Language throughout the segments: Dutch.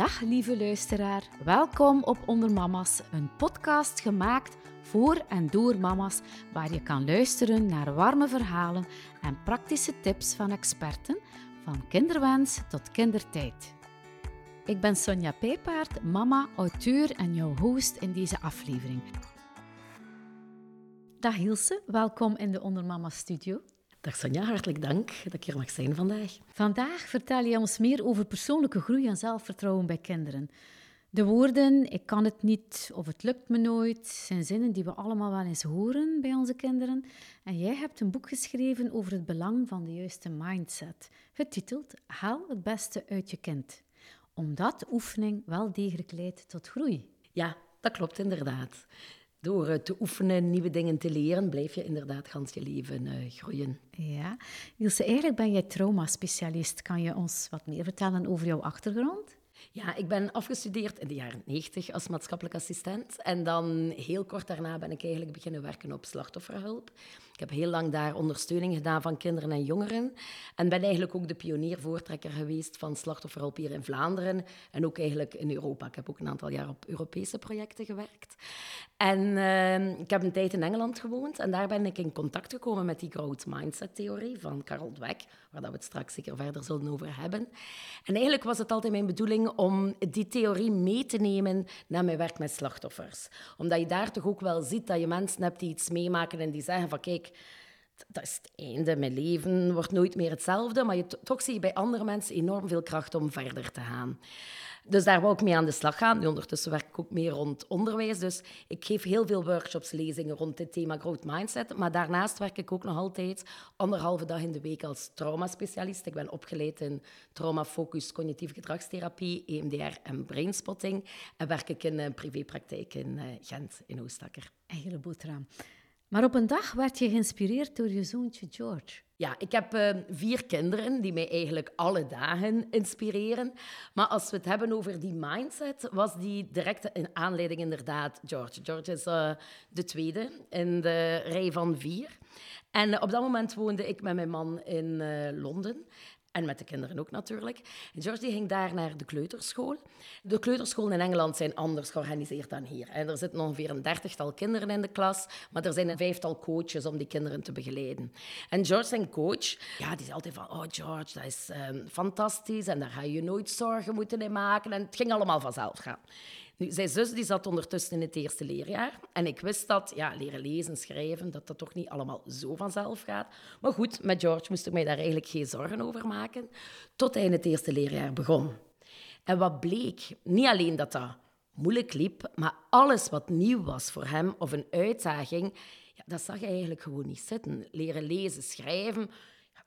Dag lieve luisteraar, welkom op Onder Mama's, een podcast gemaakt voor en door mama's, waar je kan luisteren naar warme verhalen en praktische tips van experten, van kinderwens tot kindertijd. Ik ben Sonja Pijpaard, mama, auteur en jouw host in deze aflevering. Dag Hilse, welkom in de Onder Mama's studio. Dag Sonja, hartelijk dank dat ik hier mag zijn vandaag. Vandaag vertel je ons meer over persoonlijke groei en zelfvertrouwen bij kinderen. De woorden ik kan het niet of het lukt me nooit zijn zinnen die we allemaal wel eens horen bij onze kinderen. En jij hebt een boek geschreven over het belang van de juiste mindset, getiteld Haal het beste uit je kind. Omdat oefening wel degelijk leidt tot groei. Ja, dat klopt inderdaad. Door eh, te oefenen, nieuwe dingen te leren, blijf je inderdaad gans je leven uh, groeien. Ja. Ilse, eigenlijk ben jij traumaspecialist. Kan je ons wat meer vertellen over jouw achtergrond? Ja, ik ben afgestudeerd in de jaren 90 als maatschappelijk assistent. En dan heel kort daarna ben ik eigenlijk beginnen werken op slachtofferhulp. Ik heb heel lang daar ondersteuning gedaan van kinderen en jongeren. En ben eigenlijk ook de pioniervoortrekker geweest van slachtofferhulp hier in Vlaanderen. En ook eigenlijk in Europa. Ik heb ook een aantal jaar op Europese projecten gewerkt. En uh, ik heb een tijd in Engeland gewoond. En daar ben ik in contact gekomen met die growth mindset theorie van Carol Dweck. Waar dat we het straks zeker verder zullen over hebben. En eigenlijk was het altijd mijn bedoeling om die theorie mee te nemen naar mijn werk met slachtoffers. Omdat je daar toch ook wel ziet dat je mensen hebt die iets meemaken en die zeggen van kijk, dat is het einde. Mijn leven wordt nooit meer hetzelfde. Maar je, toch zie bij andere mensen enorm veel kracht om verder te gaan. Dus daar wou ik mee aan de slag gaan. Nu, ondertussen werk ik ook meer rond onderwijs. Dus ik geef heel veel workshops, lezingen rond dit thema growth mindset. Maar daarnaast werk ik ook nog altijd anderhalve dag in de week als traumaspecialist. Ik ben opgeleid in trauma-focus cognitieve gedragstherapie, EMDR en brainspotting. En werk ik in een privépraktijk in eh, Gent, in Oostakker. Een hele. Maar op een dag werd je geïnspireerd door je zoontje George. Ja, ik heb uh, vier kinderen die mij eigenlijk alle dagen inspireren. Maar als we het hebben over die mindset, was die direct in aanleiding inderdaad George. George is uh, de tweede in de rij van vier. En op dat moment woonde ik met mijn man in uh, Londen. En met de kinderen ook natuurlijk. En George die ging daar naar de kleuterschool. De kleuterscholen in Engeland zijn anders georganiseerd dan hier. En er zitten ongeveer een dertigtal kinderen in de klas, maar er zijn een vijftal coaches om die kinderen te begeleiden. En George, zijn coach, ja, die zei altijd van, oh George, dat is um, fantastisch en daar ga je je nooit zorgen moeten in maken. En het ging allemaal vanzelf gaan. Zijn zus die zat ondertussen in het eerste leerjaar. En ik wist dat ja, leren lezen, schrijven, dat dat toch niet allemaal zo vanzelf gaat. Maar goed, met George moest ik mij daar eigenlijk geen zorgen over maken. Tot hij in het eerste leerjaar begon. En wat bleek, niet alleen dat dat moeilijk liep, maar alles wat nieuw was voor hem of een uitdaging, ja, dat zag hij eigenlijk gewoon niet zitten. Leren lezen, schrijven,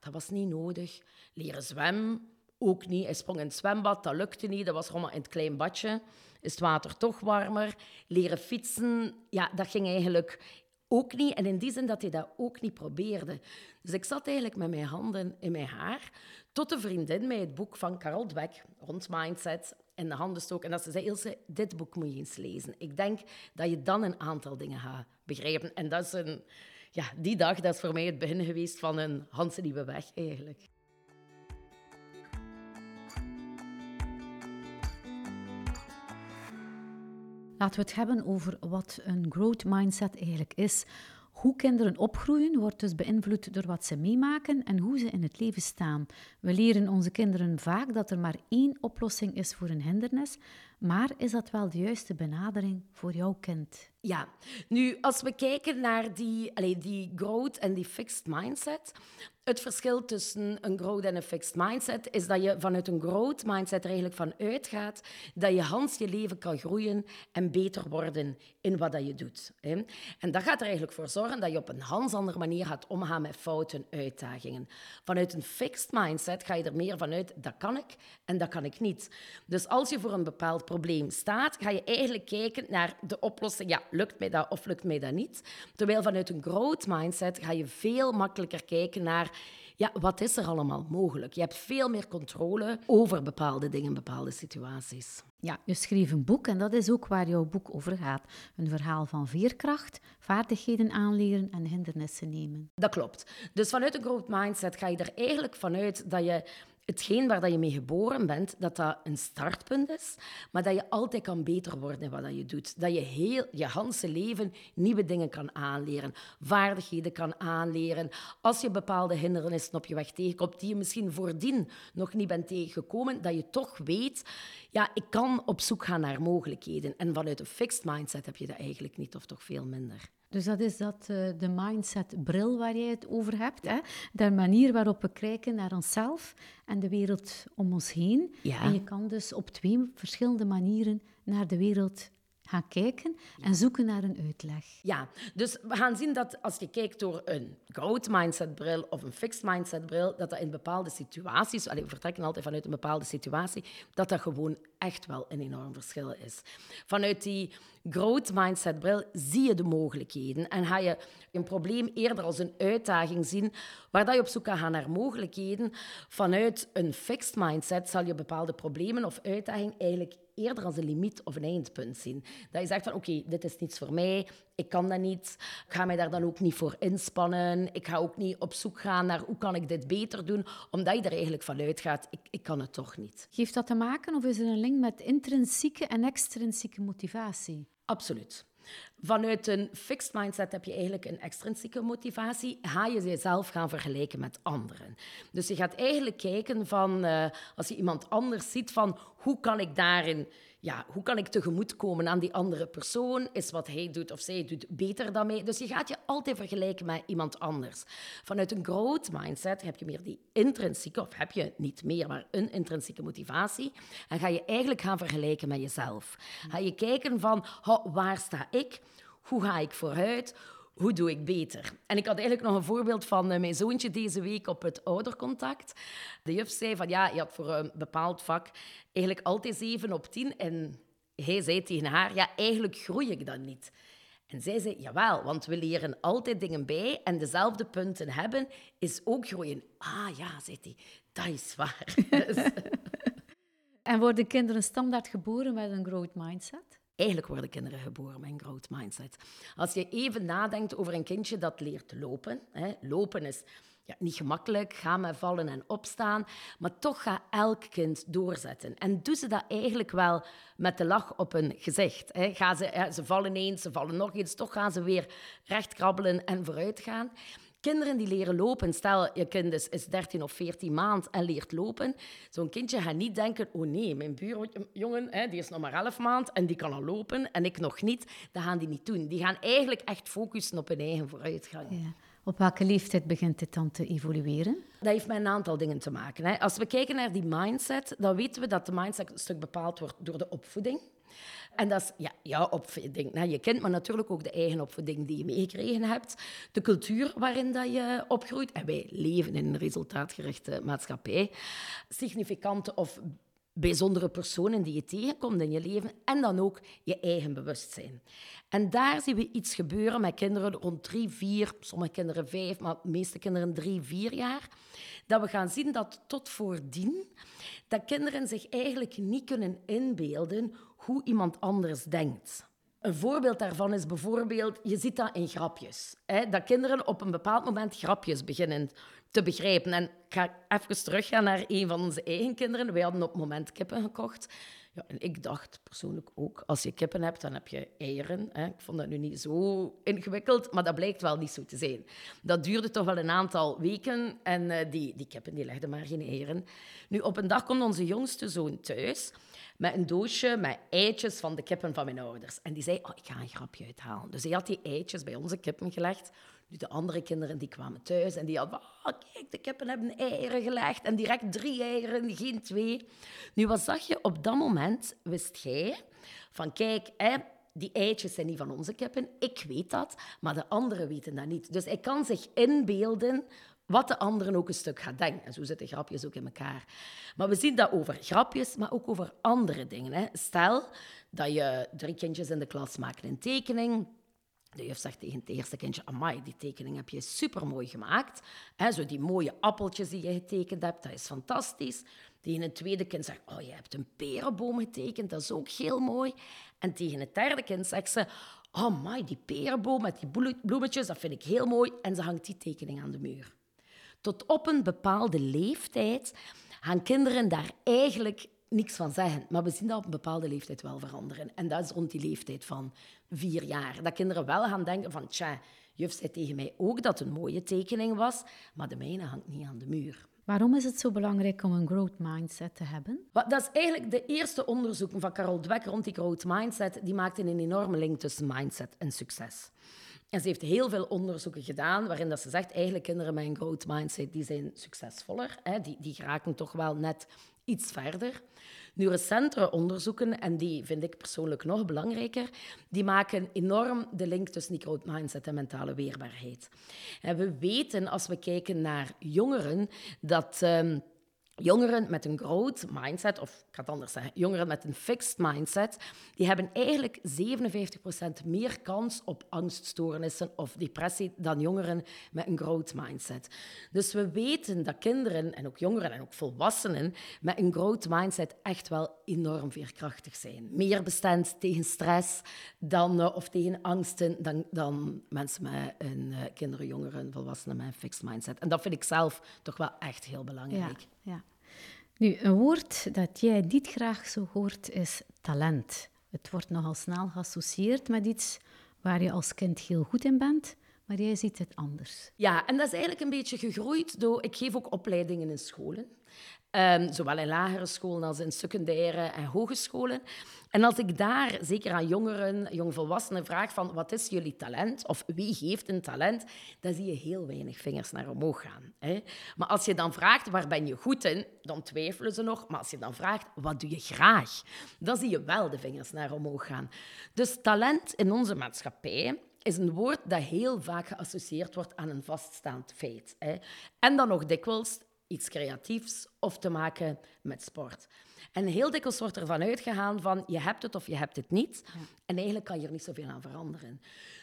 dat was niet nodig. Leren zwemmen, ook niet. Hij sprong in het zwembad, dat lukte niet. Dat was gewoon in het klein badje. Is het water toch warmer? Leren fietsen, ja, dat ging eigenlijk ook niet. En in die zin dat hij dat ook niet probeerde. Dus ik zat eigenlijk met mijn handen in mijn haar, tot een vriendin mij het boek van Carol Dweck, rond mindset, in de handen stook. En dat ze zei, Ilse, dit boek moet je eens lezen. Ik denk dat je dan een aantal dingen gaat begrijpen. En dat is een... Ja, die dag, dat is voor mij het begin geweest van een Hanse Nieuwe Weg, eigenlijk. Laten we het hebben over wat een growth mindset eigenlijk is. Hoe kinderen opgroeien wordt dus beïnvloed door wat ze meemaken en hoe ze in het leven staan. We leren onze kinderen vaak dat er maar één oplossing is voor een hindernis, maar is dat wel de juiste benadering voor jouw kind? Ja, nu als we kijken naar die, allez, die growth en die fixed mindset, het verschil tussen een growth en een fixed mindset is dat je vanuit een growth mindset er eigenlijk van uitgaat dat je hans je leven kan groeien en beter worden in wat dat je doet. En dat gaat er eigenlijk voor zorgen dat je op een hans andere manier gaat omgaan met fouten en uitdagingen. Vanuit een fixed mindset ga je er meer vanuit, dat kan ik en dat kan ik niet. Dus als je voor een bepaald probleem staat, ga je eigenlijk kijken naar de oplossing. Ja, lukt mij dat of lukt mij dat niet? Terwijl vanuit een growth mindset ga je veel makkelijker kijken naar ja, wat is er allemaal mogelijk? Je hebt veel meer controle over bepaalde dingen, bepaalde situaties. Ja, je schreef een boek en dat is ook waar jouw boek over gaat. Een verhaal van veerkracht, vaardigheden aanleren en hindernissen nemen. Dat klopt. Dus vanuit een growth mindset ga je er eigenlijk vanuit dat je hetgeen waar dat je mee geboren bent, dat dat een startpunt is, maar dat je altijd kan beter worden in wat dat je doet. Dat je heel je hele leven nieuwe dingen kan aanleren, vaardigheden kan aanleren. Als je bepaalde hindernissen op je weg tegenkomt die je misschien voordien nog niet bent tegengekomen, dat je toch weet, ja, ik kan op zoek gaan naar mogelijkheden. En vanuit een fixed mindset heb je dat eigenlijk niet, of toch veel minder. Dus dat is dat, uh, de mindset-bril waar jij het over hebt. Hè? De manier waarop we kijken naar onszelf en de wereld om ons heen. Ja. En je kan dus op twee verschillende manieren naar de wereld gaan kijken en zoeken naar een uitleg. Ja, dus we gaan zien dat als je kijkt door een growth mindset bril of een fixed mindset bril, dat dat in bepaalde situaties, allee, we vertrekken altijd vanuit een bepaalde situatie, dat dat gewoon echt wel een enorm verschil is. Vanuit die growth mindset bril zie je de mogelijkheden en ga je een probleem eerder als een uitdaging zien, waar dat je op zoek kan gaan naar mogelijkheden. Vanuit een fixed mindset zal je bepaalde problemen of uitdagingen eigenlijk eerder als een limiet of een eindpunt zien. Dat je zegt van oké, dit is niets voor mij, ik kan dat niet, ik ga mij daar dan ook niet voor inspannen, ik ga ook niet op zoek gaan naar hoe kan ik dit beter doen, omdat je er eigenlijk vanuit gaat, ik, ik kan het toch niet. Geeft dat te maken of is er een link met intrinsieke en extrinsieke motivatie? Absoluut. Vanuit een fixed mindset heb je eigenlijk een extrinsieke motivatie. Ga je jezelf gaan vergelijken met anderen. Dus je gaat eigenlijk kijken van, uh, als je iemand anders ziet, van hoe kan ik daarin ja, hoe kan ik tegemoetkomen aan die andere persoon? Is wat hij doet of zij doet beter dan mij? Dus je gaat je altijd vergelijken met iemand anders. Vanuit een growth mindset heb je meer die intrinsieke, of heb je niet meer, maar een intrinsieke motivatie. En ga je eigenlijk gaan vergelijken met jezelf. Ga je kijken van, waar sta ik? Hoe ga ik vooruit? Hoe doe ik beter? En ik had eigenlijk nog een voorbeeld van uh, mijn zoontje deze week op het oudercontact. De juf zei van ja, je had voor een bepaald vak eigenlijk altijd 7 op 10. En hij zei tegen haar, ja, eigenlijk groei ik dan niet. En zij zei, jawel, want we leren altijd dingen bij en dezelfde punten hebben is ook groeien. Ah ja, zei hij, dat is waar. en worden kinderen standaard geboren met een growth mindset? Eigenlijk worden kinderen geboren met een growth mindset. Als je even nadenkt over een kindje dat leert lopen. Hè, lopen is ja, niet gemakkelijk, gaan met vallen en opstaan. Maar toch gaat elk kind doorzetten. En doen ze dat eigenlijk wel met de lach op hun gezicht. Hè. Gaan ze, ze vallen eens, ze vallen nog eens. Toch gaan ze weer recht krabbelen en vooruit gaan. Kinderen die leren lopen, stel je kind is, is 13 of 14 maand en leert lopen, zo'n kindje gaat niet denken, oh nee, mijn buurjongen hè, die is nog maar 11 maand en die kan al lopen en ik nog niet. Dat gaan die niet doen. Die gaan eigenlijk echt focussen op hun eigen vooruitgang. Ja. Op welke leeftijd begint dit dan te evolueren? Dat heeft met een aantal dingen te maken. Hè. Als we kijken naar die mindset, dan weten we dat de mindset een stuk bepaald wordt door de opvoeding. En dat is ja, jouw opvoeding naar je kind, maar natuurlijk ook de eigen opvoeding die je meegekregen hebt. De cultuur waarin dat je opgroeit. En wij leven in een resultaatgerichte maatschappij. Significante of bijzondere personen die je tegenkomt in je leven en dan ook je eigen bewustzijn. En daar zien we iets gebeuren met kinderen rond drie, vier, sommige kinderen vijf, maar de meeste kinderen drie, vier jaar, dat we gaan zien dat tot voordien dat kinderen zich eigenlijk niet kunnen inbeelden hoe iemand anders denkt. Een voorbeeld daarvan is bijvoorbeeld, je ziet dat in grapjes. Hè? Dat kinderen op een bepaald moment grapjes beginnen te begrijpen. En ik ga even teruggaan naar een van onze eigen kinderen. Wij hadden op moment kippen gekocht. Ja, en ik dacht persoonlijk ook, als je kippen hebt, dan heb je eieren. Hè. Ik vond dat nu niet zo ingewikkeld, maar dat blijkt wel niet zo te zijn. Dat duurde toch wel een aantal weken en uh, die, die kippen die legden maar geen eieren. Nu, op een dag komt onze jongste zoon thuis met een doosje met eitjes van de kippen van mijn ouders. En die zei, oh, ik ga een grapje uithalen. Dus hij had die eitjes bij onze kippen gelegd. Nu, de andere kinderen die kwamen thuis en die hadden oh, kijk, de kippen hebben eieren gelegd. En direct drie eieren, geen twee. Nu, wat zag je? Op dat moment wist jij van, kijk, hè, die eitjes zijn niet van onze kippen. Ik weet dat, maar de anderen weten dat niet. Dus hij kan zich inbeelden wat de anderen ook een stuk gaat denken. En zo zitten grapjes ook in elkaar. Maar we zien dat over grapjes, maar ook over andere dingen. Hè. Stel dat je drie kindjes in de klas maken een tekening. De juf zegt tegen het eerste kindje, amai, die tekening heb je supermooi gemaakt. He, zo die mooie appeltjes die je getekend hebt, dat is fantastisch. Tegen het tweede kind zegt, oh, je hebt een perenboom getekend, dat is ook heel mooi. En tegen het derde kind zegt ze, amai, die perenboom met die bloemetjes, dat vind ik heel mooi. En ze hangt die tekening aan de muur. Tot op een bepaalde leeftijd gaan kinderen daar eigenlijk niks van zeggen. Maar we zien dat op een bepaalde leeftijd wel veranderen. En dat is rond die leeftijd van vier jaar. Dat kinderen wel gaan denken van, tja, juf zei tegen mij ook dat het een mooie tekening was, maar de mijne hangt niet aan de muur. Waarom is het zo belangrijk om een growth mindset te hebben? Dat is eigenlijk de eerste onderzoeken van Carol Dweck rond die growth mindset. Die maakte een enorme link tussen mindset en succes. En ze heeft heel veel onderzoeken gedaan waarin dat ze zegt, eigenlijk kinderen met een growth mindset die zijn succesvoller. Hè, die, die geraken toch wel net iets verder. Nu, recentere onderzoeken, en die vind ik persoonlijk nog belangrijker, die maken enorm de link tussen die growth mindset en mentale weerbaarheid. En we weten, als we kijken naar jongeren, dat... Um, Jongeren met een growth mindset, of ik ga het anders zeggen, jongeren met een fixed mindset, die hebben eigenlijk 57% meer kans op angststoornissen of depressie dan jongeren met een growth mindset. Dus we weten dat kinderen, en ook jongeren en ook volwassenen, met een growth mindset echt wel enorm veerkrachtig zijn. Meer bestand tegen stress dan, uh, of tegen angsten dan, dan mensen met een uh, kinderen, jongeren, volwassenen met een fixed mindset. En dat vind ik zelf toch wel echt heel belangrijk. Ja. Nu, een woord dat jij niet graag zo hoort is talent. Het wordt nogal snel geassocieerd met iets waar je als kind heel goed in bent, maar jij ziet het anders. Ja, en dat is eigenlijk een beetje gegroeid door... Ik geef ook opleidingen in scholen. Um, zowel in lagere scholen als in secundaire en hogescholen. En als ik daar, zeker aan jongeren, jongvolwassenen, vraag van wat is jullie talent of wie heeft een talent, dan zie je heel weinig vingers naar omhoog gaan. Hè? Maar als je dan vraagt waar ben je goed in, dan twijfelen ze nog. Maar als je dan vraagt wat doe je graag, dan zie je wel de vingers naar omhoog gaan. Dus talent in onze maatschappij is een woord dat heel vaak geassocieerd wordt aan een vaststaand feit. Hè? En dan nog dikwijls iets creatiefs of te maken met sport. En heel dikwijls wordt ervan uitgegaan van je hebt het of je hebt het niet. En eigenlijk kan je er niet zoveel aan veranderen.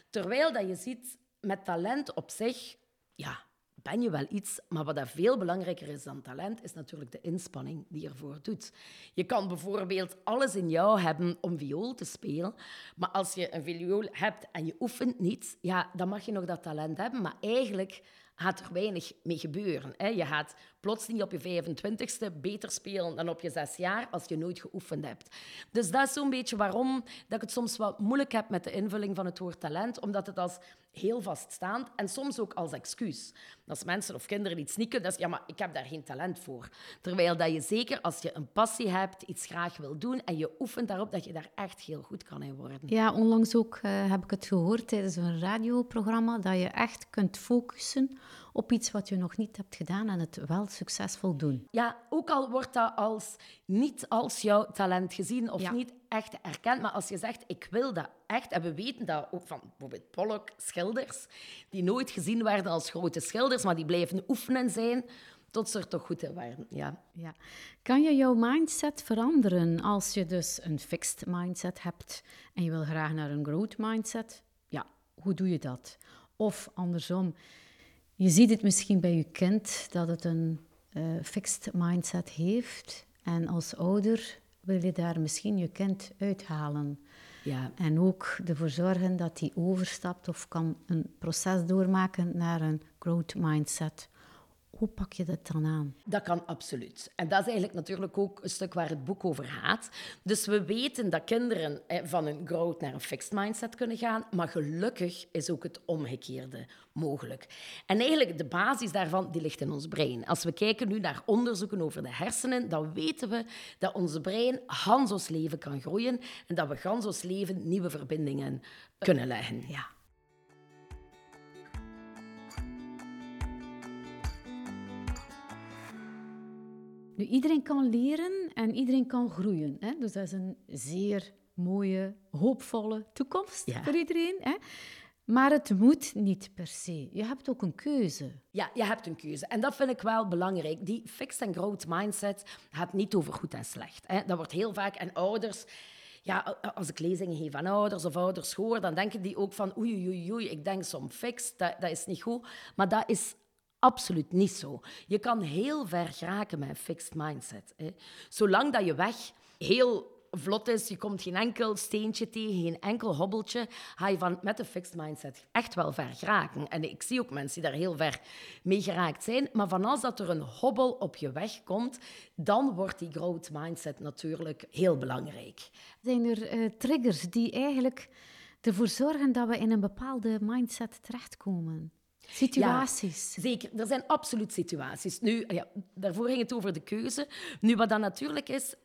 Terwijl dat je ziet, met talent op zich, ja, ben je wel iets, maar wat veel belangrijker is dan talent, is natuurlijk de inspanning die je ervoor doet. Je kan bijvoorbeeld alles in jou hebben om viool te spelen, maar als je een viool hebt en je oefent niet, ja, dan mag je nog dat talent hebben, maar eigenlijk gaat er weinig mee gebeuren. Hè. Je gaat plots niet op je 25ste beter spelen dan op je zes jaar als je nooit geoefend hebt. Dus dat is zo'n beetje waarom dat ik het soms wat moeilijk heb met de invulling van het woord talent, omdat het als heel vaststaand en soms ook als excuus. Als mensen of kinderen iets niet kunnen, dan is ja, maar ik heb daar geen talent voor. Terwijl dat je zeker als je een passie hebt, iets graag wil doen en je oefent daarop, dat je daar echt heel goed kan in worden. Ja, onlangs ook uh, heb ik het gehoord tijdens een radioprogramma, dat je echt kunt focussen op iets wat je nog niet hebt gedaan en het wel succesvol doen. Ja, ook al wordt dat als niet als jouw talent gezien of niet echt erkend, maar als je zegt ik wil dat echt, en we weten dat ook van bijvoorbeeld Pollock, schilders, die nooit gezien werden als grote schilders, maar die blijven oefenen zijn tot ze er toch goed in waren. Ja. Ja. Kan je jouw mindset veranderen als je dus een fixed mindset hebt en je wil graag naar een growth mindset? Ja, hoe doe je dat? Of andersom, je ziet het misschien bij je kind dat het een uh, fixed mindset heeft. En als ouder wil je daar misschien je kind uithalen. Ja. En ook ervoor zorgen dat hij overstapt of kan een proces doormaken naar een growth mindset. Hoe pak je dat dan aan? Dat kan absoluut. En dat is eigenlijk natuurlijk ook een stuk waar het boek over gaat. Dus we weten dat kinderen van een growth naar een fixed mindset kunnen gaan, maar gelukkig is ook het omgekeerde mogelijk. En eigenlijk de basis daarvan die ligt in ons brein. Als we kijken nu naar onderzoeken over de hersenen, dan weten we dat ons brein gans ons leven kan groeien en dat we gans ons leven nieuwe verbindingen kunnen leggen. Ja. Nu, iedereen kan leren en iedereen kan groeien. Hè? Dus dat is een zeer mooie, hoopvolle toekomst voor iedereen. Hè? Maar het moet niet per se. Je hebt ook een keuze. Ja, je hebt een keuze. En dat vind ik wel belangrijk. Die fixed and growth mindset gaat niet over goed en slecht. Hè? Dat wordt heel vaak... En ouders... Ja, als ik lezingen geef aan ouders of ouders hoor, dan denken die ook van oei, oei, oei, ik denk soms fixed, dat, dat is niet goed. Maar dat is absoluut niet zo. Je kan heel ver geraken met een fixed mindset. Hè. Zolang dat je weg heel vlot is, je komt geen enkel steentje tegen, geen enkel hobbeltje, ga je van, met de fixed mindset echt wel ver geraken. En ik zie ook mensen die daar heel ver mee geraakt zijn. Maar van als dat er een hobbel op je weg komt, dan wordt die growth mindset natuurlijk heel belangrijk. Zijn er uh, triggers die eigenlijk ervoor zorgen dat we in een bepaalde mindset terechtkomen? Situaties. Zeker, er zijn absoluut situaties. Nu, ja, daarvoor ging het over de keuze. Nu, wat dan natuurlijk is,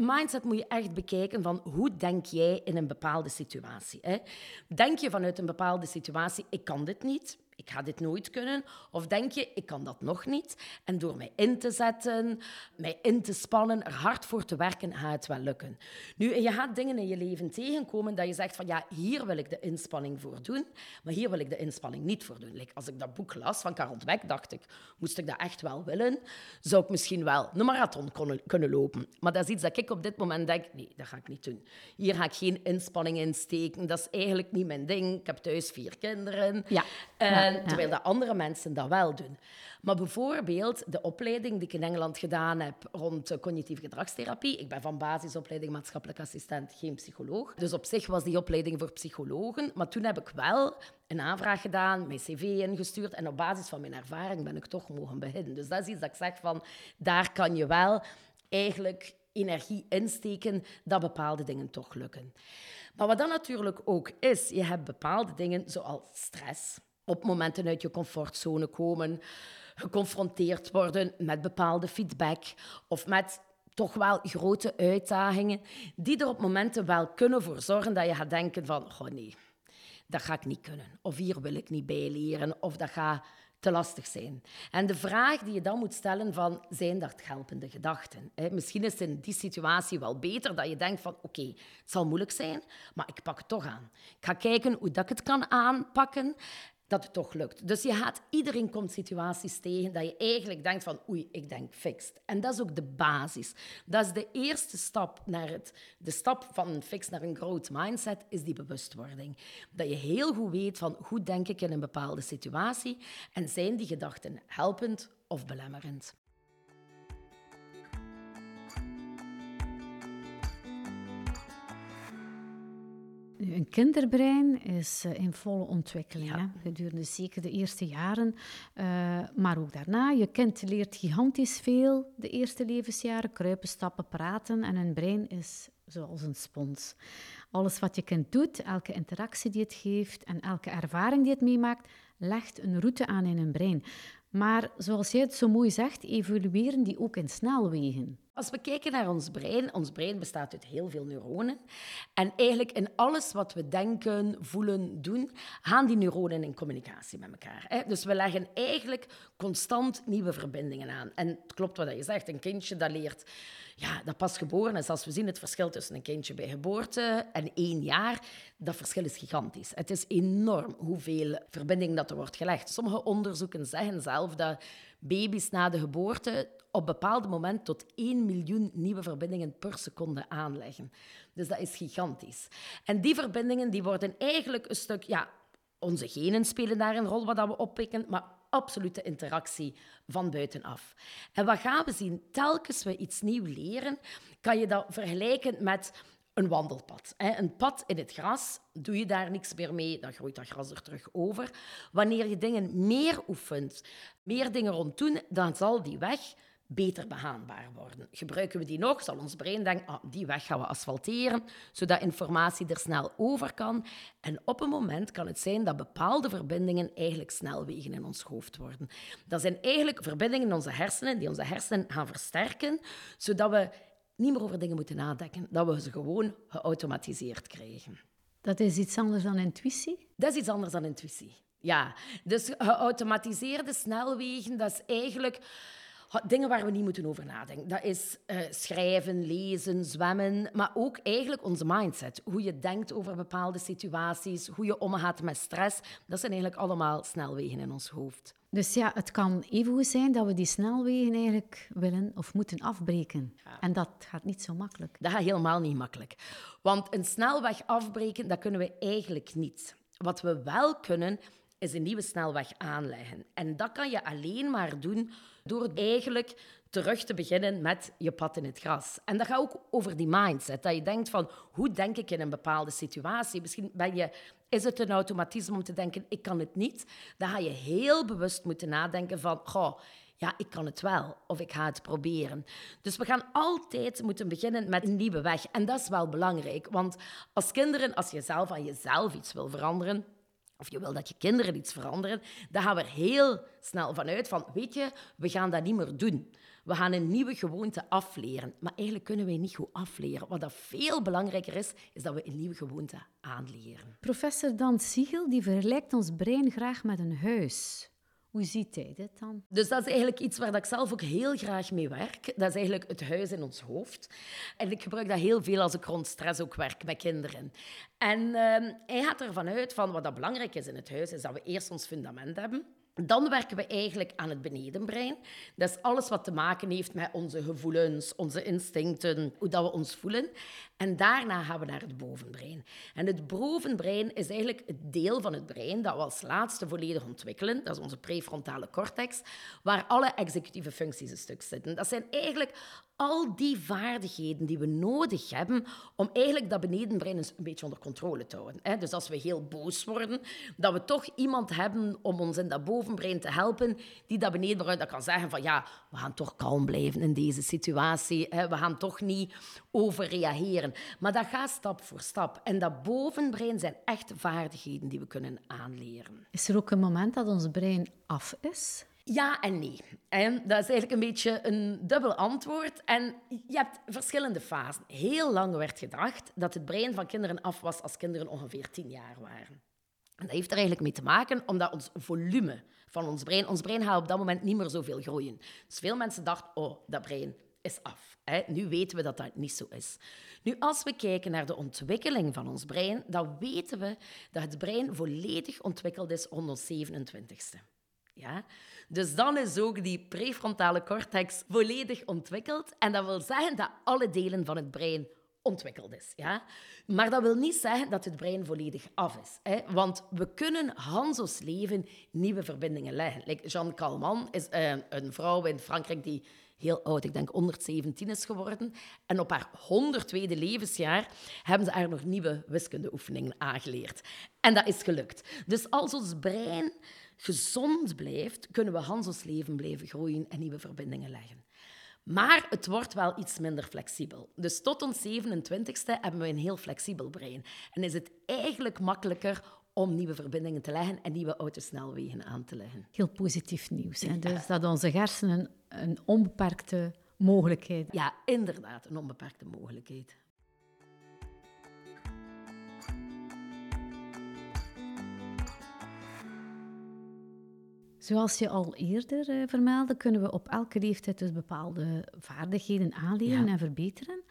Mindset moet je echt bekijken van hoe denk jij in een bepaalde situatie. Hè? Denk je vanuit een bepaalde situatie, ik kan dit niet, ik ga dit nooit kunnen? Of denk je, ik kan dat nog niet? En door mij in te zetten, mij in te spannen, er hard voor te werken, gaat het wel lukken. Nu, je gaat dingen in je leven tegenkomen dat je zegt van ja, hier wil ik de inspanning voor doen, maar hier wil ik de inspanning niet voor doen. Like, als ik dat boek las van Karel Dweck, dacht ik, moest ik dat echt wel willen, zou ik misschien wel een marathon kunnen lopen. Maar dat is iets dat ik op dit moment denk, nee, dat ga ik niet doen. Hier ga ik geen inspanning in steken, dat is eigenlijk niet mijn ding. Ik heb thuis vier kinderen. Ja. Uh, terwijl de andere mensen dat wel doen. Maar bijvoorbeeld de opleiding die ik in Engeland gedaan heb rond cognitieve gedragstherapie. Ik ben van basisopleiding maatschappelijk assistent, geen psycholoog. Dus op zich was die opleiding voor psychologen. Maar toen heb ik wel een aanvraag gedaan, mijn cv ingestuurd. En op basis van mijn ervaring ben ik toch mogen beginnen. Dus dat is iets dat ik zeg van, daar kan je wel eigenlijk energie insteken dat bepaalde dingen toch lukken. Maar wat dan natuurlijk ook is, je hebt bepaalde dingen zoals stress op momenten uit je comfortzone komen, geconfronteerd worden met bepaalde feedback of met toch wel grote uitdagingen, die er op momenten wel kunnen voor zorgen dat je gaat denken van, oh nee, dat ga ik niet kunnen. Of hier wil ik niet bij leren, of dat gaat te lastig zijn. En de vraag die je dan moet stellen van, zijn dat helpende gedachten? Misschien is het in die situatie wel beter dat je denkt van, oké, het zal moeilijk zijn, maar ik pak het toch aan. Ik ga kijken hoe dat ik het kan aanpakken dat het toch lukt. Dus je gaat, iedereen komt situaties tegen dat je eigenlijk denkt van oei, ik denk fixed. En dat is ook de basis. Dat is de eerste stap naar het, de stap van een fix naar een growth mindset, is die bewustwording. Dat je heel goed weet van hoe denk ik in een bepaalde situatie en zijn die gedachten helpend of belemmerend. Een kinderbrein is eh, in volle ontwikkeling. Ja. Hè? Gedurende zeker de eerste jaren, uh, maar ook daarna. Je kind leert gigantisch veel de eerste levensjaren. Kruipen, stappen, praten. En een brein is zoals een spons. Alles wat je kind doet, elke interactie die het geeft en elke ervaring die het meemaakt, legt een route aan in een brein. Maar zoals jij het zo mooi zegt, evolueren die ook in snelwegen. Als we kijken naar ons brein, ons brein bestaat uit heel veel neuronen. En eigenlijk in alles wat we denken, voelen, doen, gaan die neuronen in communicatie met elkaar. Dus we leggen eigenlijk constant nieuwe verbindingen aan. En het klopt wat je zegt, een kindje dat leert ja, dat pas geboren is. Als we zien het verschil tussen een kindje bij geboorte en één jaar, dat verschil is gigantisch. Het is enorm hoeveel verbinding dat er wordt gelegd. Sommige onderzoeken zeggen zelf dat baby's na de geboorte op bepaald moment tot 1 miljoen nieuwe verbindingen per seconde aanleggen. Dus dat is gigantisch. En die verbindingen die worden eigenlijk een stuk... Ja, onze genen spelen daar een rol wat we oppikken, maar absolute interactie van buitenaf. En wat gaan we zien? Telkens we iets nieuws leren, kan je dat vergelijken met een wandelpad. Een pad in het gras, doe je daar niks meer mee, dan groeit dat gras er terug over. Wanneer je dingen meer oefent, meer dingen rond doen, dan zal die weg beter behaanbaar worden. Gebruiken we die nog, zal ons brein denken, ah, die weg gaan we asfalteren, zodat informatie er snel over kan. En op een moment kan het zijn dat bepaalde verbindingen eigenlijk snelwegen in ons hoofd worden. Dat zijn eigenlijk verbindingen in onze hersenen, die onze hersenen gaan versterken, zodat we niet meer over dingen moeten nadenken, dat we ze gewoon geautomatiseerd krijgen. Dat is iets anders dan intuïtie? Dat is iets anders dan intuïtie, ja. Dus geautomatiseerde snelwegen, dat is eigenlijk dingen waar we niet moeten over nadenken. Dat is uh, schrijven, lezen, zwemmen, maar ook eigenlijk onze mindset. Hoe je denkt over bepaalde situaties, hoe je omgaat met stress. Dat zijn eigenlijk allemaal snelwegen in ons hoofd. Dus ja, het kan even goed zijn dat we die snelwegen eigenlijk willen of moeten afbreken. En dat gaat niet zo makkelijk. Dat gaat helemaal niet makkelijk. Want een snelweg afbreken, dat kunnen we eigenlijk niet. Wat we wel kunnen, is een nieuwe snelweg aanleggen. En dat kan je alleen maar doen door eigenlijk terug te beginnen met je pad in het gras. En dat gaat ook over die mindset. Dat je denkt van, hoe denk ik in een bepaalde situatie? Misschien ben je, is het een automatisme om te denken, ik kan het niet. Dan ga je heel bewust moeten nadenken van, goh, ja, ik kan het wel of ik ga het proberen. Dus we gaan altijd moeten beginnen met een nieuwe weg. En dat is wel belangrijk, want als kinderen, als je zelf aan jezelf iets wil veranderen, of je wil dat je kinderen iets veranderen, dan gaan we er heel snel vanuit van, weet je, we gaan dat niet meer doen. We gaan een nieuwe gewoonte afleren. Maar eigenlijk kunnen wij niet goed afleren. Wat dat veel belangrijker is, is dat we een nieuwe gewoonte aanleren. Professor Dan Siegel die vergelijkt ons brein graag met een huis. Hoe ziet hij dit dan? Dus dat is eigenlijk iets waar ik zelf ook heel graag mee werk. Dat is eigenlijk het huis in ons hoofd. En ik gebruik dat heel veel als ik rond stress ook werk met kinderen. En uh, hij gaat ervan uit van wat dat belangrijk is in het huis, is dat we eerst ons fundament hebben. Dan werken we eigenlijk aan het benedenbrein. Dat is alles wat te maken heeft met onze gevoelens, onze instincten, hoe dat we ons voelen. En daarna gaan we naar het bovenbrein. En het bovenbrein is eigenlijk het deel van het brein dat we als laatste volledig ontwikkelen. Dat is onze prefrontale cortex, waar alle executieve functies een stuk zitten. Dat zijn eigenlijk al die vaardigheden die we nodig hebben om eigenlijk dat benedenbrein een beetje onder controle te houden. Dus als we heel boos worden, dat we toch iemand hebben om ons in dat bovenbrein te helpen, die dat benedenbrein dat kan zeggen van ja, we gaan toch kalm blijven in deze situatie, we gaan toch niet overreageren. Maar dat gaat stap voor stap. En dat bovenbrein zijn echt vaardigheden die we kunnen aanleren. Is er ook een moment dat ons brein af is? Ja en nee. En dat is eigenlijk een beetje een dubbel antwoord. En je hebt verschillende fasen. Heel lang werd gedacht dat het brein van kinderen af was als kinderen ongeveer tien jaar waren. En dat heeft er eigenlijk mee te maken omdat ons volume van ons brein, ons brein gaat op dat moment niet meer zoveel groeien. Dus veel mensen dachten, oh, dat brein is af. Nu weten we dat dat niet zo is. Nu, als we kijken naar de ontwikkeling van ons brein, dan weten we dat het brein volledig ontwikkeld is rond ons 27ste. Ja? Dus dan is ook die prefrontale cortex volledig ontwikkeld. En dat wil zeggen dat alle delen van het brein ontwikkeld is. Ja? Maar dat wil niet zeggen dat het brein volledig af is. Hè? Want we kunnen Hanso's leven nieuwe verbindingen leggen. Like Jeanne Calment is uh, een vrouw in Frankrijk die heel oud, ik denk 117 is geworden. En op haar 102e levensjaar hebben ze haar nog nieuwe wiskundeoefeningen aangeleerd. En dat is gelukt. Dus als ons brein gezond blijft, kunnen we Hanso's leven blijven groeien en nieuwe verbindingen leggen. Maar het wordt wel iets minder flexibel. Dus tot ons 27ste hebben we een heel flexibel brein. En is het eigenlijk makkelijker om nieuwe verbindingen te leggen en nieuwe autosnelwegen aan te leggen. Heel positief nieuws. Hè? Dus dat onze hersenen een onbeperkte mogelijkheid Ja, inderdaad, een onbeperkte mogelijkheid. Zoals je al eerder uh, vermeldde, kunnen we op elke leeftijd dus bepaalde vaardigheden aanleren en verbeteren.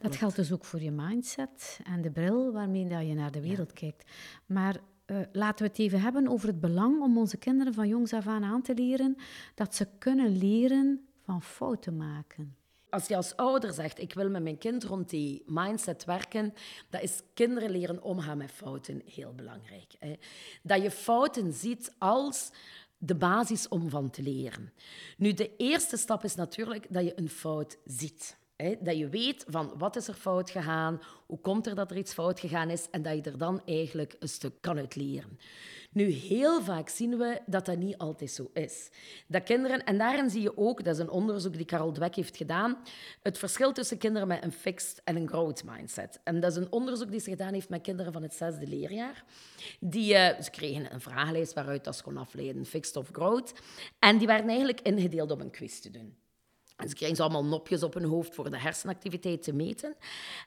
Dat, geldt dus ook voor je mindset en de bril waarmee dat je naar de wereld kijkt. Maar uh, laten we het even hebben over het belang om onze kinderen van jongs af aan aan te leren dat ze kunnen leren van fouten maken. Als je als ouder zegt, ik wil met mijn kind rond die mindset werken, dat is kinderen leren omgaan met fouten heel belangrijk. Hè. Dat je fouten ziet als de basis om van te leren. Nu, de eerste stap is natuurlijk dat je een fout ziet. Dat je weet van wat is er fout gegaan, hoe komt er dat er iets fout gegaan is en dat je er dan eigenlijk een stuk kan uit leren. Nu, heel vaak zien we dat dat niet altijd zo is. Dat kinderen, en daarin zie je ook, dat is een onderzoek die Carol Dweck heeft gedaan, het verschil tussen kinderen met een fixed en een growth mindset. En dat is een onderzoek die ze gedaan heeft met kinderen van het zesde leerjaar. Die, uh, ze kregen een vragenlijst waaruit dat ze kon afleiden, fixed of growth. En die werden eigenlijk ingedeeld om een quiz te doen. Ze kregen ze allemaal nopjes op hun hoofd voor de hersenactiviteit te meten.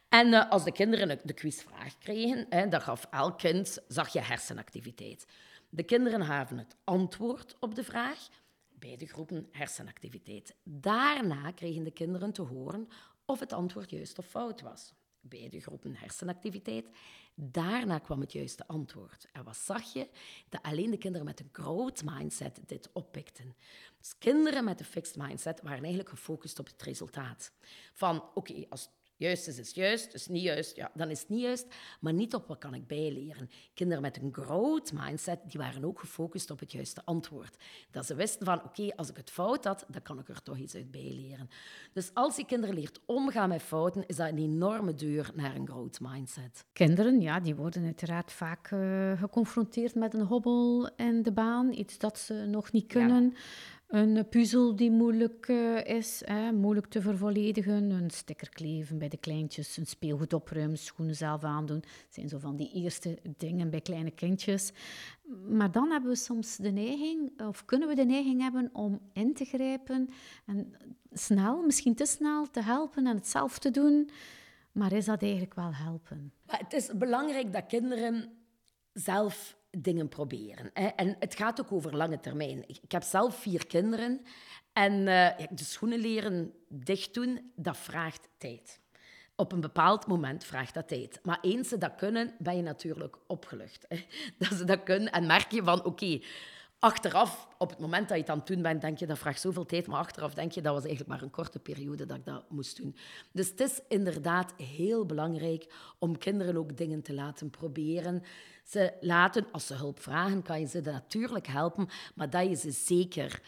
En uh, als de kinderen de quizvraag kregen, hè, dan gaf elk kind, zag je hersenactiviteit. De kinderen gaven het antwoord op de vraag, beide groepen hersenactiviteit. Daarna kregen de kinderen te horen of het antwoord juist of fout was. Beide groepen hersenactiviteit. Daarna kwam het juiste antwoord. En wat zag je? Dat alleen de kinderen met een growth mindset dit oppikten. Dus kinderen met een fixed mindset waren eigenlijk gefocust op het resultaat. Van, oké, als Juist is, is juist, is niet juist, ja, dan is het niet juist. Maar niet op wat kan ik bijleren. Kinderen met een growth mindset, die waren ook gefocust op het juiste antwoord. Dat ze wisten van, oké, als ik het fout had, dan kan ik er toch iets uit bijleren. Dus als je kinderen leert omgaan met fouten, is dat een enorme deur naar een growth mindset. Kinderen, ja, die worden uiteraard vaak uh, geconfronteerd met een hobbel in de baan. Iets dat ze nog niet kunnen. Een puzzel die moeilijk uh, is, hè, moeilijk te vervolledigen. Een sticker kleven bij de kleintjes, een speelgoed opruimen, schoenen zelf aandoen. Dat zijn zo van die eerste dingen bij kleine kindjes. Maar dan hebben we soms de neiging, of kunnen we de neiging hebben om in te grijpen en snel, misschien te snel, te helpen en het zelf te doen. Maar is dat eigenlijk wel helpen? Maar het is belangrijk dat kinderen zelf dingen proberen. Hè. En het gaat ook over lange termijn. Ik, heb zelf vier kinderen en uh, de schoenen leren dicht doen, dat vraagt tijd. Op een bepaald moment vraagt dat tijd. Maar eens ze dat kunnen, ben je natuurlijk opgelucht. Hè. Dat ze dat kunnen en merk je van, oké, achteraf, op het moment dat je het aan het doen bent, denk je dat vraagt zoveel tijd. Maar achteraf denk je dat was eigenlijk maar een korte periode dat ik dat moest doen. Dus het is inderdaad heel belangrijk om kinderen ook dingen te laten proberen. Ze laten, als ze hulp vragen, kan je ze natuurlijk helpen, maar dat je ze zeker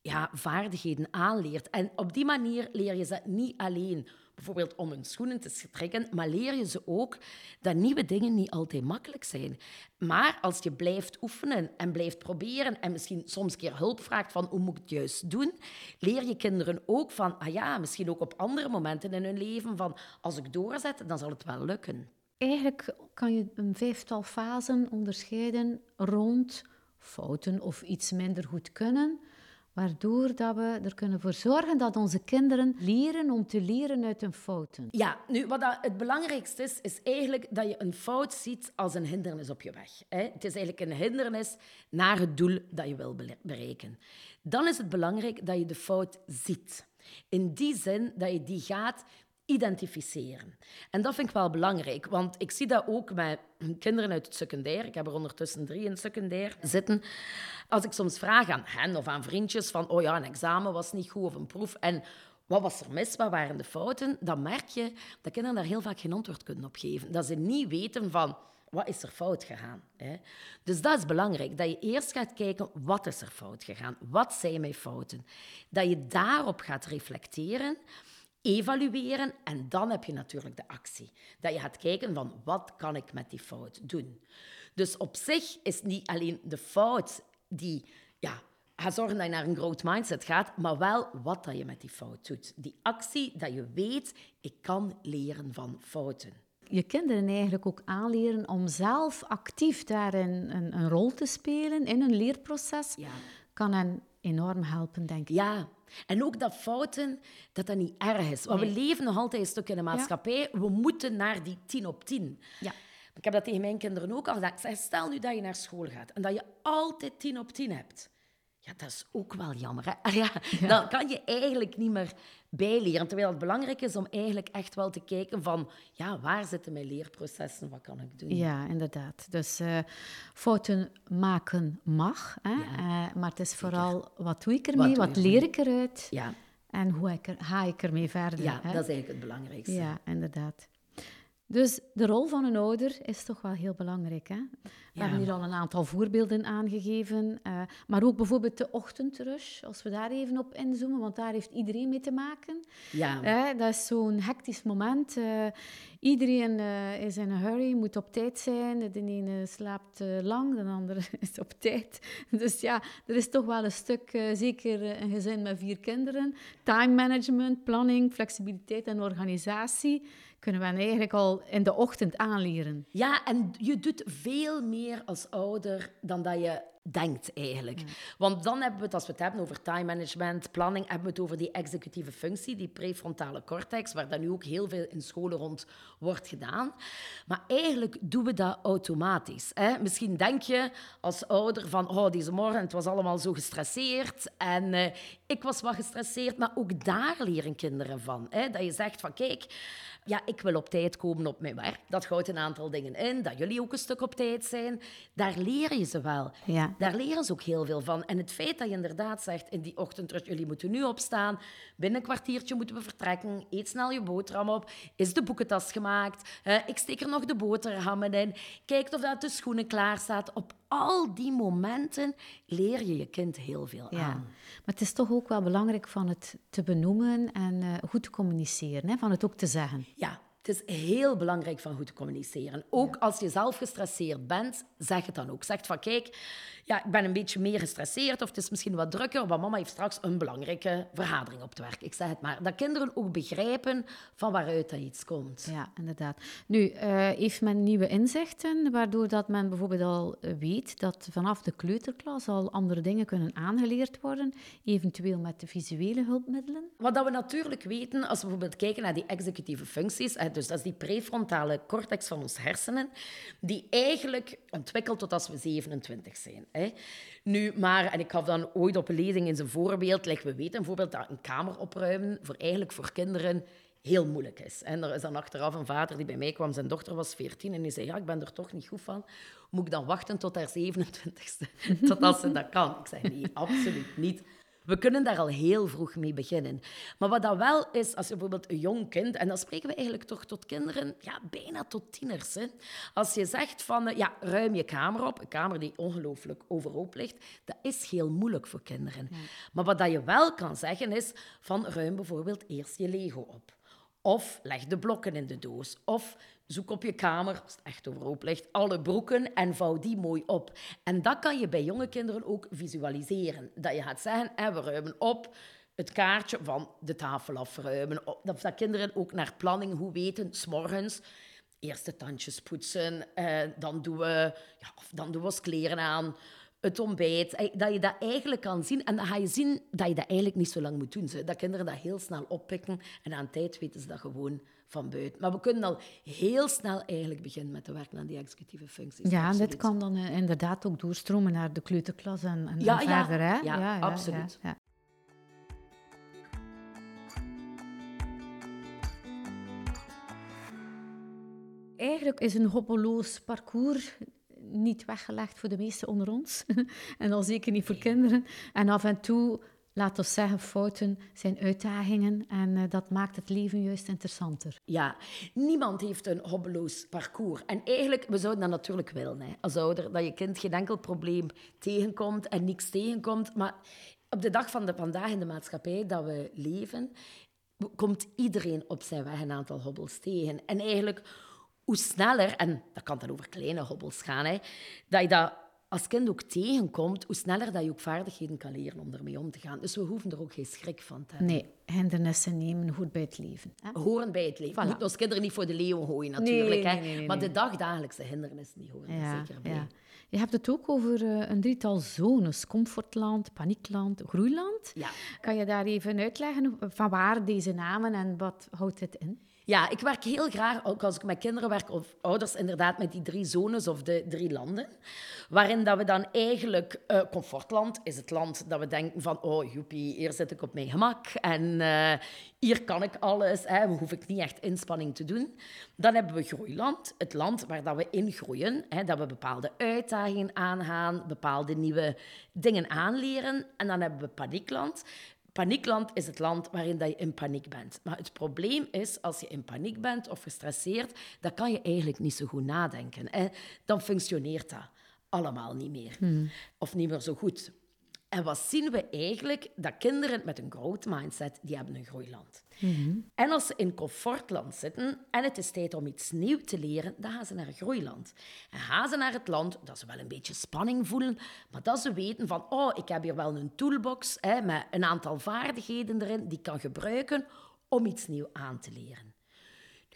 ja, vaardigheden aanleert. En op die manier leer je ze niet alleen bijvoorbeeld om hun schoenen te strikken, maar leer je ze ook dat nieuwe dingen niet altijd makkelijk zijn. Maar als je blijft oefenen en blijft proberen en misschien soms keer hulp vraagt van hoe moet ik het juist doen, leer je kinderen ook van, ah ja, misschien ook op andere momenten in hun leven van, als ik doorzet, dan zal het wel lukken. Eigenlijk kan je een vijftal fasen onderscheiden rond fouten of iets minder goed kunnen, waardoor dat we er kunnen voor zorgen dat onze kinderen leren om te leren uit hun fouten. Ja, nu wat dat het belangrijkste is, is eigenlijk dat je een fout ziet als een hindernis op je weg. Hè? Het is eigenlijk een hindernis naar het doel dat je wil bereiken. Dan is het belangrijk dat je de fout ziet. In die zin dat je die gaat identificeren. En dat vind ik wel belangrijk, want ik zie dat ook met kinderen uit het secundair. Ik heb er ondertussen drie in het secundair zitten. Als ik soms vraag aan hen of aan vriendjes van, oh ja, een examen was niet goed of een proef en wat was er mis, wat waren de fouten, dan merk je dat kinderen daar heel vaak geen antwoord kunnen op geven. Dat ze niet weten van, wat is er fout gegaan? Hè? Dus dat is belangrijk, dat je eerst gaat kijken, wat is er fout gegaan? Wat zijn mijn fouten? Dat je daarop gaat reflecteren evalueren en dan heb je natuurlijk de actie. Dat je gaat kijken van wat kan ik met die fout doen. Dus op zich is niet alleen de fout die ja, gaat zorgen dat je naar een growth mindset gaat, maar wel wat dat je met die fout doet. Die actie dat je weet, ik kan leren van fouten. Je kinderen eigenlijk ook aanleren om zelf actief daarin een, een rol te spelen in een leerproces, ja. kan hen enorm helpen, denk ik. Ja, en ook dat fouten, dat dat niet erg is. Want we leven nog altijd een stuk in de maatschappij. We moeten naar die tien op tien. Ja. Ik heb dat tegen mijn kinderen ook al gezegd. Stel nu dat je naar school gaat en dat je altijd tien op tien hebt. Ja, dat is ook wel jammer. Hè? Ja, Dan kan je eigenlijk niet meer bijleren. Terwijl het belangrijk is om eigenlijk echt wel te kijken van... Ja, waar zitten mijn leerprocessen? Wat kan ik doen? Ja, inderdaad. Dus uh, fouten maken mag. Hè? Uh, maar het is vooral, wat doe ik ermee? Wat, wat leer ik eruit? Ja. En hoe ik er, ga ik ermee verder? Ja, hè? dat is eigenlijk het belangrijkste. Ja, inderdaad. Dus de rol van een ouder is toch wel heel belangrijk. Hè? We hebben hier al een aantal voorbeelden aangegeven. Uh, maar ook bijvoorbeeld de ochtendrush, als we daar even op inzoomen, want daar heeft iedereen mee te maken. Ja. Uh, dat is zo'n hectisch moment. Uh, iedereen is in een hurry, moet op tijd zijn. De ene slaapt lang, de andere is op tijd. Dus ja, er is toch wel een stuk, zeker een gezin met vier kinderen, time management, planning, flexibiliteit en organisatie kunnen we eigenlijk al in de ochtend aanleren. Ja, en je doet veel meer als ouder dan dat je denkt eigenlijk. Want dan hebben we het, als we het hebben over time management, planning, hebben we het over die executieve functie, die prefrontale cortex, waar dan nu ook heel veel in scholen rond wordt gedaan. Maar eigenlijk doen we dat automatisch. Hè? Misschien denk je als ouder van, oh, deze morgen, het was allemaal zo gestresseerd en uh, ik was wat gestresseerd, maar ook daar leren kinderen van. Hè? Dat je zegt van, kijk, ja, ik wil op tijd komen op mijn werk. Dat houdt een aantal dingen in. Dat jullie ook een stuk op tijd zijn. Daar leer je ze wel. Ja. Daar leren ze ook heel veel van. En het feit dat je inderdaad zegt in die ochtendrust, jullie moeten nu opstaan, binnen een kwartiertje moeten we vertrekken, eet snel je boterham op, is de boekentas gemaakt, uh, ik steek er nog de boterhammen in, kijk of dat de schoenen klaar staat. Op al die momenten leer je je kind heel veel ja. aan. Maar het is toch ook wel belangrijk van het te benoemen en uh, goed te communiceren, hè? van het ook te zeggen. Ja, het is heel belangrijk van goed te communiceren. Ook als je zelf gestresseerd bent, zeg het dan ook. Zeg van, kijk, ja, ik ben een beetje meer gestresseerd of het is misschien wat drukker, want mama heeft straks een belangrijke vergadering op het werk. Ik zeg het maar. Dat kinderen ook begrijpen van waaruit dat iets komt. Ja, inderdaad. Nu, uh, heeft men nieuwe inzichten, waardoor dat men bijvoorbeeld al weet dat vanaf de kleuterklas al andere dingen kunnen aangeleerd worden, eventueel met de visuele hulpmiddelen? Wat dat we natuurlijk weten, als we bijvoorbeeld kijken naar die executieve functies, dus dat is die prefrontale cortex van ons hersenen, die eigenlijk ontwikkelt tot als we 27 zijn. Nu, maar, en ik gaf dan ooit op een lezing in zijn voorbeeld, like we weten bijvoorbeeld dat een kamer opruimen voor, eigenlijk voor kinderen heel moeilijk is. En er is dan achteraf een vader die bij mij kwam, zijn dochter was 14 en die zei, ja, ik ben er toch niet goed van. Moet ik dan wachten tot haar 27ste, tot als ze dat kan? Ik zei, nee, absoluut niet. We kunnen daar al heel vroeg mee beginnen. Maar wat dat wel is, als je bijvoorbeeld een jong kind, en dan spreken we eigenlijk toch tot kinderen, ja, bijna tot tieners. Hè. Als je zegt van, eh, ja, ruim je kamer op, een kamer die ongelooflijk overhoop ligt, dat is heel moeilijk voor kinderen. Maar wat dat je wel kan zeggen is, van ruim bijvoorbeeld eerst je Lego op. Of leg de blokken in de doos. Of zoek op je kamer, als het echt overhoop ligt, alle broeken en vouw die mooi op. En dat kan je bij jonge kinderen ook visualiseren. Dat je gaat zeggen, we ruimen op het kaartje van de tafel afruimen. Dat, dat kinderen ook naar planning hoe weten, s'morgens eerst de tandjes poetsen, eh, dan, doen we, ja, dan doen we ons kleren aan, het ontbijt. Dat je dat eigenlijk kan zien. En dan ga je zien dat je dat eigenlijk niet zo lang moet doen. Dat kinderen dat heel snel oppikken. En aan tijd weten ze dat gewoon van buiten. Maar we kunnen al heel snel eigenlijk beginnen met te werken aan die executieve functies. Ja, en dit kan dan uh, inderdaad ook doorstromen naar de kleuterklas en, en, ja, en ja, verder. Hè? Ja, ja, absoluut. ja. Eigenlijk is een hoppeloos parcours niet weggelegd voor de meesten onder ons. en al zeker niet voor kinderen. En af en toe, laten we zeggen, fouten zijn uitdagingen. En uh, dat maakt het leven juist interessanter. Ja, niemand heeft een hobbeloos parcours. En eigenlijk, we zouden dat natuurlijk willen, hè, als ouder, dat je kind geen enkel probleem tegenkomt en niks tegenkomt. Maar op de dag van de, vandaag in de maatschappij dat we leven, komt iedereen op zijn weg een aantal hobbels tegen. En eigenlijk hoe sneller, en dat kan dan over kleine hobbels gaan, hè, dat je dat als kind ook tegenkomt, hoe sneller dat je ook vaardigheden kan leren om ermee om te gaan. Dus we hoeven er ook geen schrik van te hebben. Nee, hindernissen nemen goed bij het leven. Hè? Horen bij het leven. Voilà. Moeten ons kinderen niet voor de leeuw gooien natuurlijk. Nee, hè? nee, maar de dagdagelijkse hindernissen die horen ja, er zeker bij. Ja. Je hebt het ook over uh, een drietal zones. Comfortland, paniekland, groeiland. Ja. Kan je daar even uitleggen van waar deze namen en wat houdt het in? Ja, ik werk heel graag, ook als ik met kinderen werk, of ouders inderdaad, met die drie zones of de drie landen. Waarin dat we dan eigenlijk, uh, comfortland is het land dat we denken van, oh joepie, hier zit ik op mijn gemak en uh, hier kan ik alles, hè, hoef ik niet echt inspanning te doen. Dan hebben we groeiland, het land waar dat we in groeien, hè, dat we bepaalde uitdagingen aangaan, bepaalde nieuwe dingen aanleren. En dan hebben we paniekland, Paniekland is het land waarin dat je in paniek bent. Maar het probleem is, als je in paniek bent of gestresseerd, dan kan je eigenlijk niet zo goed nadenken. En dan functioneert dat allemaal niet meer. Hmm. Of niet meer zo goed. En wat zien we eigenlijk? Dat kinderen met een growth mindset, die hebben een groeiland. Mm-hmm. En als ze in comfortland zitten en het is tijd om iets nieuws te leren, dan gaan ze naar een groeiland. En gaan ze naar het land dat ze wel een beetje spanning voelen, maar dat ze weten van, oh, ik heb hier wel een toolbox hè, met een aantal vaardigheden erin die ik kan gebruiken om iets nieuws aan te leren.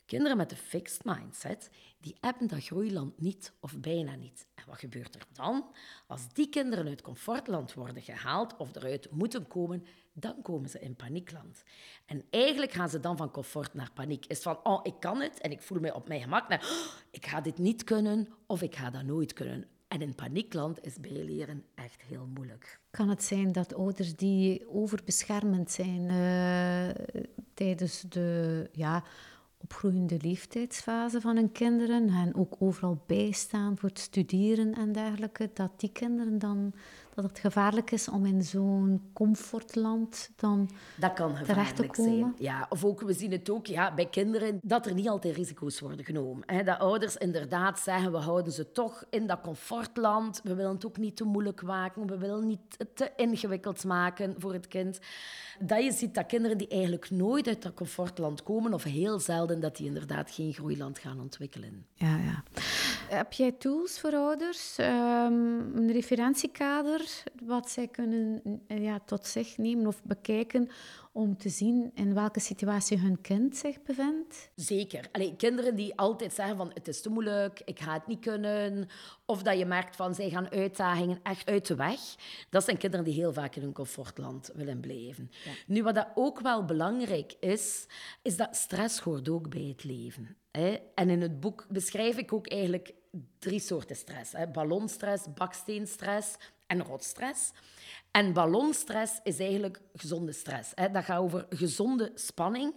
De kinderen met een fixed mindset, die hebben dat groeiland niet of bijna niet. En wat gebeurt er dan? Als die kinderen uit comfortland worden gehaald of eruit moeten komen, dan komen ze in paniekland. En eigenlijk gaan ze dan van comfort naar paniek. Is van, oh, ik kan het en ik voel me op mijn gemak. Naar, oh, ik ga dit niet kunnen of ik ga dat nooit kunnen. En in paniekland is bijleren echt heel moeilijk. Kan het zijn dat ouders die overbeschermend zijn uh, tijdens de ja, opgroeiende leeftijdsfase van hun kinderen en ook overal bijstaan voor het studeren en dergelijke, dat die kinderen dan dat het gevaarlijk is om in zo'n comfortland dan dat kan terecht te komen. Zijn. Ja, of ook, we zien het ook ja, bij kinderen, dat er niet altijd risico's worden genomen. Hè. Dat ouders inderdaad zeggen, we houden ze toch in dat comfortland. We willen het ook niet te moeilijk maken. We willen niet te ingewikkeld maken voor het kind. Dat je ziet dat kinderen die eigenlijk nooit uit dat comfortland komen, of heel zelden, dat die inderdaad geen groeiland gaan ontwikkelen. Ja, ja. Heb jij tools voor ouders? Um, een referentiekader wat zij kunnen ja, tot zich nemen of bekijken om te zien in welke situatie hun kind zich bevindt? Zeker. Allee, kinderen die altijd zeggen van het is te moeilijk, ik ga het niet kunnen. Of dat je merkt van zij gaan uitdagingen echt uit de weg. Dat zijn kinderen die heel vaak in hun comfortland willen blijven. Nu, wat dat ook wel belangrijk is, is dat stress hoort ook bij het leven. En in het boek beschrijf ik ook eigenlijk drie soorten stress. Hè? Ballonstress, baksteenstress en rotstress. En ballonstress is eigenlijk gezonde stress. Hè. Dat gaat over gezonde spanning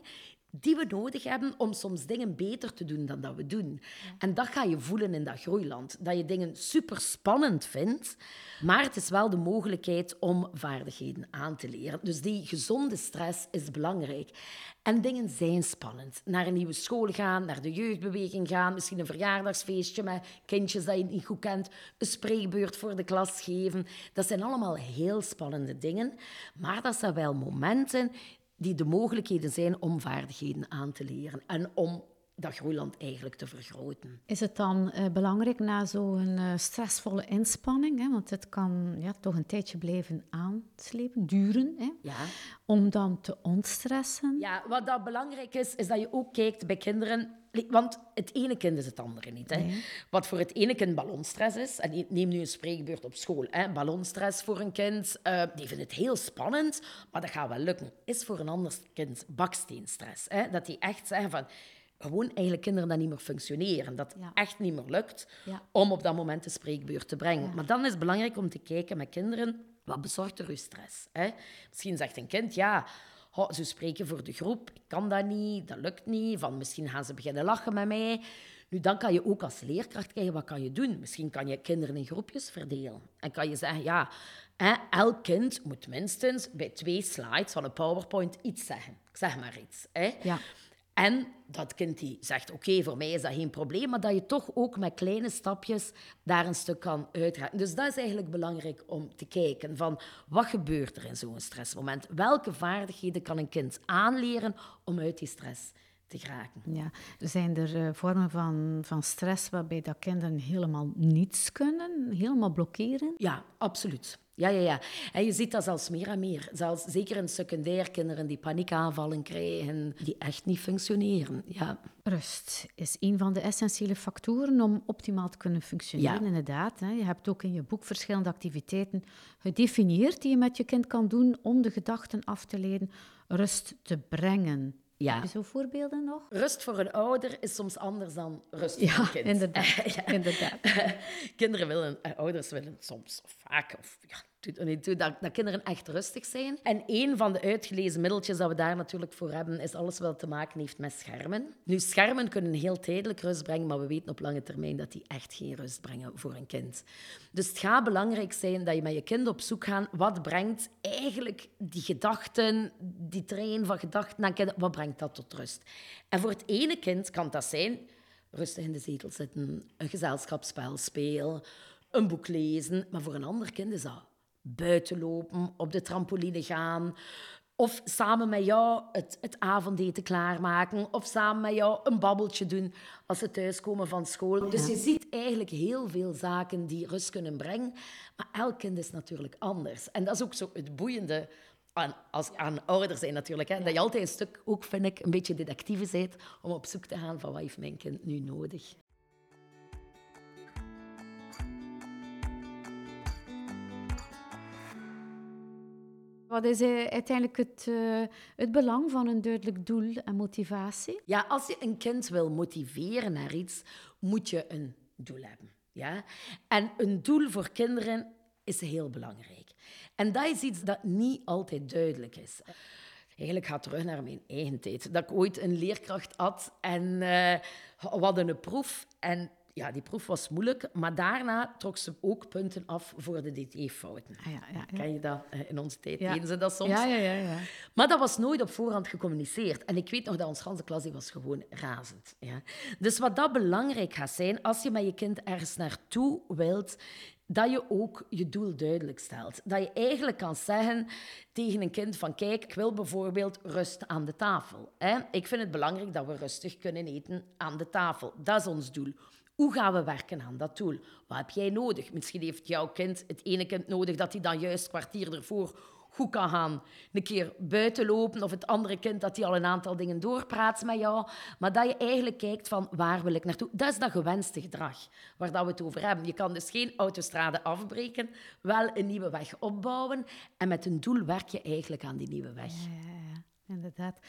die we nodig hebben om soms dingen beter te doen dan dat we doen. En dat ga je voelen in dat groeiland. Dat je dingen super spannend vindt, maar het is wel de mogelijkheid om vaardigheden aan te leren. Dus die gezonde stress is belangrijk. En dingen zijn spannend. Naar een nieuwe school gaan, naar de jeugdbeweging gaan, misschien een verjaardagsfeestje met kindjes dat je niet goed kent, een spreekbeurt voor de klas geven. Dat zijn allemaal heel spannende dingen, maar dat zijn wel momenten die de mogelijkheden zijn om vaardigheden aan te leren en om dat groeiland eigenlijk te vergroten. Is het dan uh, belangrijk na zo'n uh, stressvolle inspanning, hè, want het kan ja, toch een tijdje blijven aanslepen, duren, hè, ja. om dan te ontstressen? Ja, wat dat belangrijk is, is dat je ook kijkt bij kinderen want het ene kind is het andere niet. Hè. Wat voor het ene kind ballonstress is, en neem nu een spreekbeurt op school, hè. ballonstress voor een kind, uh, die vindt het heel spannend, maar dat gaat wel lukken. Is voor een ander kind baksteenstress. Hè. Dat die echt zeggen van, gewoon eigenlijk kinderen dat niet meer functioneren. Dat het echt niet meer lukt om op dat moment de spreekbeurt te brengen. Maar dan is het belangrijk om te kijken met kinderen, wat bezorgt er u stress? Hè? Misschien zegt een kind, ja, ze spreken voor de groep, ik kan dat niet, dat lukt niet, van misschien gaan ze beginnen lachen met mij. Nu, dan kan je ook als leerkracht kijken, wat kan je doen? Misschien kan je kinderen in groepjes verdelen. En kan je zeggen, ja, hè, elk kind moet minstens bij twee slides van een PowerPoint iets zeggen. Ik zeg maar iets. Hè. Ja. En dat kind die zegt, oké, voor mij is dat geen probleem, maar dat je toch ook met kleine stapjes daar een stuk kan uitraken. Dus dat is eigenlijk belangrijk om te kijken van, wat gebeurt er in zo'n stressmoment? Welke vaardigheden kan een kind aanleren om uit die stress te geraken? Ja, zijn er uh, vormen van, van stress waarbij dat kinderen helemaal niets kunnen, helemaal blokkeren? Ja, absoluut. Ja, ja, ja. En je ziet dat zelfs meer en meer. Zelfs, zeker in secundair kinderen die paniekaanvallen krijgen, die echt niet functioneren. Ja. Rust is een van de essentiële factoren om optimaal te kunnen functioneren, inderdaad. Je hebt ook in je boek verschillende activiteiten gedefinieerd die je met je kind kan doen om de gedachten af te leiden, rust te brengen. Ja. Heb je zo voorbeelden nog? Rust voor een ouder is soms anders dan rust voor een kind. Inderdaad. ja, inderdaad. Kinderen willen, eh, ouders willen soms, of vaak, of ja, dat, kinderen echt rustig zijn. En een van de uitgelezen middeltjes dat we daar natuurlijk voor hebben, is alles wat te maken heeft met schermen. Nu, schermen kunnen heel tijdelijk rust brengen, maar we weten op lange termijn dat die echt geen rust brengen voor een kind. Dus het gaat belangrijk zijn dat je met je kind op zoek gaat, wat brengt eigenlijk die gedachten, die trein van gedachten kinderen, wat brengt dat tot rust? En voor het ene kind kan dat zijn rustig in de zetel zitten, een gezelschapsspel spelen, een boek lezen. Maar voor een ander kind is dat buiten lopen, op de trampoline gaan. Of samen met jou het, het avondeten klaarmaken. Of samen met jou een babbeltje doen als ze thuiskomen van school. Dus je ziet eigenlijk heel veel zaken die rust kunnen brengen. Maar elk kind is natuurlijk anders. En dat is ook zo het boeiende aan, als, aan ouders zijn natuurlijk. Hè? Dat je altijd een stuk, ook vind ik, een beetje detectieve bent om op zoek te gaan van wat heeft mijn kind nu nodig. Wat is eh, uiteindelijk het, uh, het belang van een duidelijk doel en motivatie? Ja, als je een kind wil motiveren naar iets, moet je een doel hebben. Ja? En een doel voor kinderen is heel belangrijk. En dat is iets dat niet altijd duidelijk is. eigenlijk gaat terug naar mijn eigen tijd. Dat ik ooit een leerkracht had en uh, we hadden een proef. En ja, die proef was moeilijk, maar daarna trok ze ook punten af voor de DT-fouten. Ah, ja, ja, Ken je dat? Eh, in onze tijd deden ze dat soms. Ja, ja, ja, ja. Maar dat was nooit op voorhand gecommuniceerd. En ik weet nog dat onze ganse klas die was gewoon razend. Ja. Dus wat dat belangrijk gaat zijn, als je met je kind ergens naartoe wilt, dat je ook je doel duidelijk stelt. Dat je eigenlijk kan zeggen tegen een kind van kijk, ik wil bijvoorbeeld rust aan de tafel. Hè? Ik vind het belangrijk dat we rustig kunnen eten aan de tafel. Dat is ons doel. Hoe gaan we werken aan dat doel? Wat heb jij nodig? Misschien heeft jouw kind het ene kind nodig dat hij dan juist kwartier ervoor goed kan gaan een keer buiten lopen of het andere kind dat hij al een aantal dingen doorpraat met jou. Maar dat je eigenlijk kijkt van waar wil ik naartoe. Dat is dat gewenste gedrag waar dat we het over hebben. Je kan dus geen autostrade afbreken, wel een nieuwe weg opbouwen en met een doel werk je eigenlijk aan die nieuwe weg. Ja, ja, ja. inderdaad.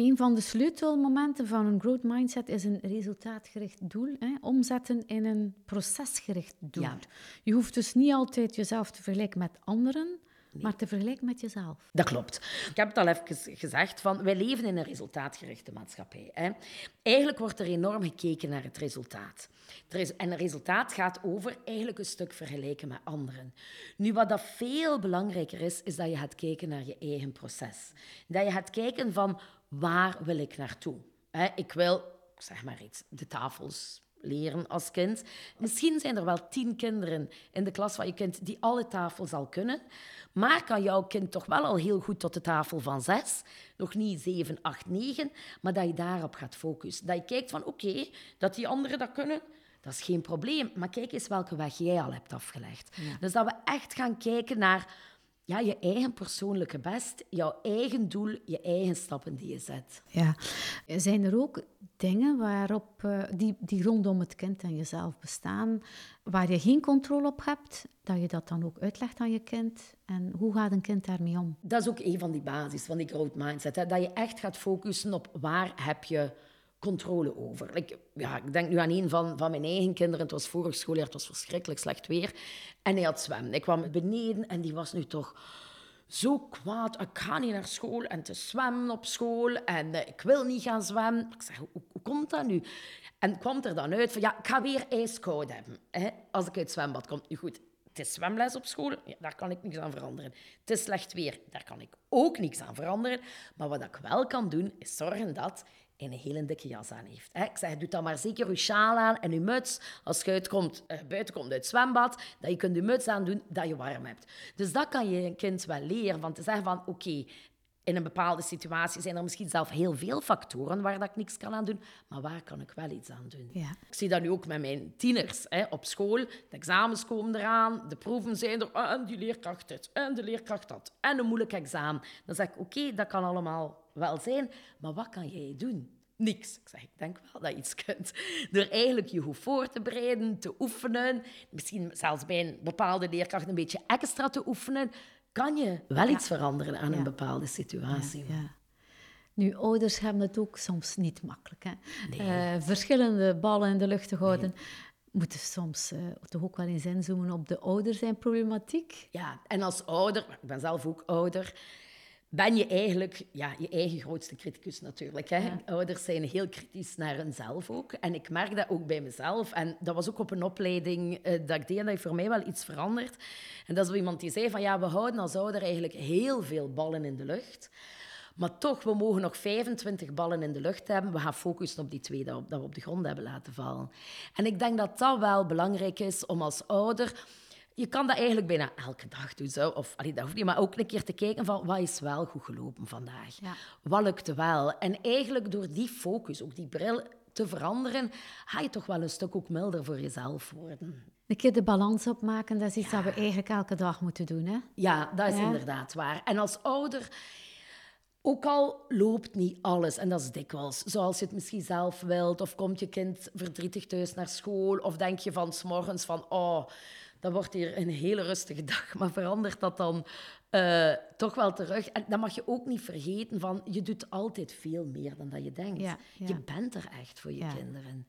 Een van de sleutelmomenten van een growth mindset is een resultaatgericht doel. Hè? Omzetten in een procesgericht doel. Je hoeft dus niet altijd jezelf te vergelijken met anderen, maar te vergelijken met jezelf. Dat klopt. Ik heb het al even gezegd, van, wij leven in een resultaatgerichte maatschappij. Hè. Eigenlijk wordt er enorm gekeken naar het resultaat. En het resultaat gaat over eigenlijk een stuk vergelijken met anderen. Nu, wat dat veel belangrijker is, is dat je gaat kijken naar je eigen proces. Dat je gaat kijken van, waar wil ik naartoe? Ik wil, zeg maar iets, de tafels leren als kind. Misschien zijn er wel tien kinderen in de klas van je kind die alle tafels al kunnen. Maar kan jouw kind toch wel al heel goed tot de tafel van zes, nog niet zeven, acht, negen, maar dat je daarop gaat focussen. Dat je kijkt van oké, dat die anderen dat kunnen, dat is geen probleem. Maar kijk eens welke weg jij al hebt afgelegd. Dus dat we echt gaan kijken naar ja, je eigen persoonlijke best, jouw eigen doel, je eigen stappen die je zet. Ja. Zijn er ook dingen waarop, uh, die, die rondom het kind en jezelf bestaan, waar je geen controle op hebt, dat je dat dan ook uitlegt aan je kind? En hoe gaat een kind daarmee om? Dat is ook een van die basis van die growth mindset. Hè? Dat je echt gaat focussen op waar heb je controle over. Ja, ik denk nu aan een van, van mijn eigen kinderen. Het was vorig schooljaar, het was verschrikkelijk slecht weer. En hij had zwemmen. Ik kwam beneden en die was nu toch zo kwaad. Ik ga niet naar school en te zwemmen op school. En uh, ik wil niet gaan zwemmen. Ik zeg, hoe, komt dat nu? En kwam er dan uit van, ja, ik ga weer ijskoud hebben. Hè, als ik uit het zwembad kom. Goed, het is zwemles op school, ja, daar kan ik niks aan veranderen. Het is slecht weer, daar kan ik ook niks aan veranderen. Maar wat ik wel kan doen, is zorgen dat en een hele dikke jas aan heeft. Ik zeg, doe dan maar zeker uw sjaal aan en uw muts. Als je uitkomt, uh, buiten komt uit het zwembad, dat je kunt je muts aan doen, dat je warm hebt. Dus dat kan je een kind wel leren, van te zeggen van, oké, in een bepaalde situatie zijn er misschien zelf heel veel factoren waar dat ik niks kan aan doen, maar waar kan ik wel iets aan doen? Ja. Ik zie dat nu ook met mijn tieners hè, op school. De examens komen eraan, de proeven zijn er, en die leerkracht dit, en de leerkracht dat, en een moeilijk examen. Dan zeg ik, oké, dat kan allemaal wel zijn, maar wat kan jij doen? Niks. Ik zeg, ik denk wel dat je iets kunt. Door eigenlijk je goed voor te bereiden, te oefenen, misschien zelfs bij een bepaalde leerkracht een beetje extra te oefenen, kan je wel iets veranderen aan een bepaalde situatie. Ja, nu, ouders hebben het ook soms niet makkelijk. Hè? Uh, verschillende ballen in de lucht te houden. Nee. Moeten soms uh, toch ook wel eens inzoomen op de ouder zijn problematiek? Ja, en als ouder, ik ben zelf ook ouder, ben je eigenlijk ja, je eigen grootste criticus natuurlijk. Hè? Ouders zijn heel kritisch naar hunzelf ook. En ik merk dat ook bij mezelf. En dat was ook op een opleiding uh, dat ik deed, dat heeft voor mij wel iets veranderd. En dat is iemand die zei van, ja, we houden als ouder eigenlijk heel veel ballen in de lucht. Maar toch, we mogen nog 25 ballen in de lucht hebben. We gaan focussen op die twee dat we op de grond hebben laten vallen. En ik denk dat dat wel belangrijk is om als ouder je kan dat eigenlijk bijna elke dag doen. Zo. Of, allee, dat hoeft niet, maar ook een keer te kijken van wat is wel goed gelopen vandaag. Ja. Wat lukte wel? En eigenlijk door die focus, ook die bril te veranderen, ga je toch wel een stuk ook milder voor jezelf worden. Een keer de balans opmaken, dat is iets dat we eigenlijk elke dag moeten doen. Hè? Ja, dat is inderdaad waar. En als ouder... Ook al loopt niet alles, en dat is dikwijls zoals je het misschien zelf wilt, of komt je kind verdrietig thuis naar school, of denk je van s morgens van, oh, dat wordt hier een hele rustige dag. Maar verandert dat dan uh, toch wel terug? En dan mag je ook niet vergeten van, je doet altijd veel meer dan dat je denkt. Ja, ja. Je bent er echt voor je ja. kinderen.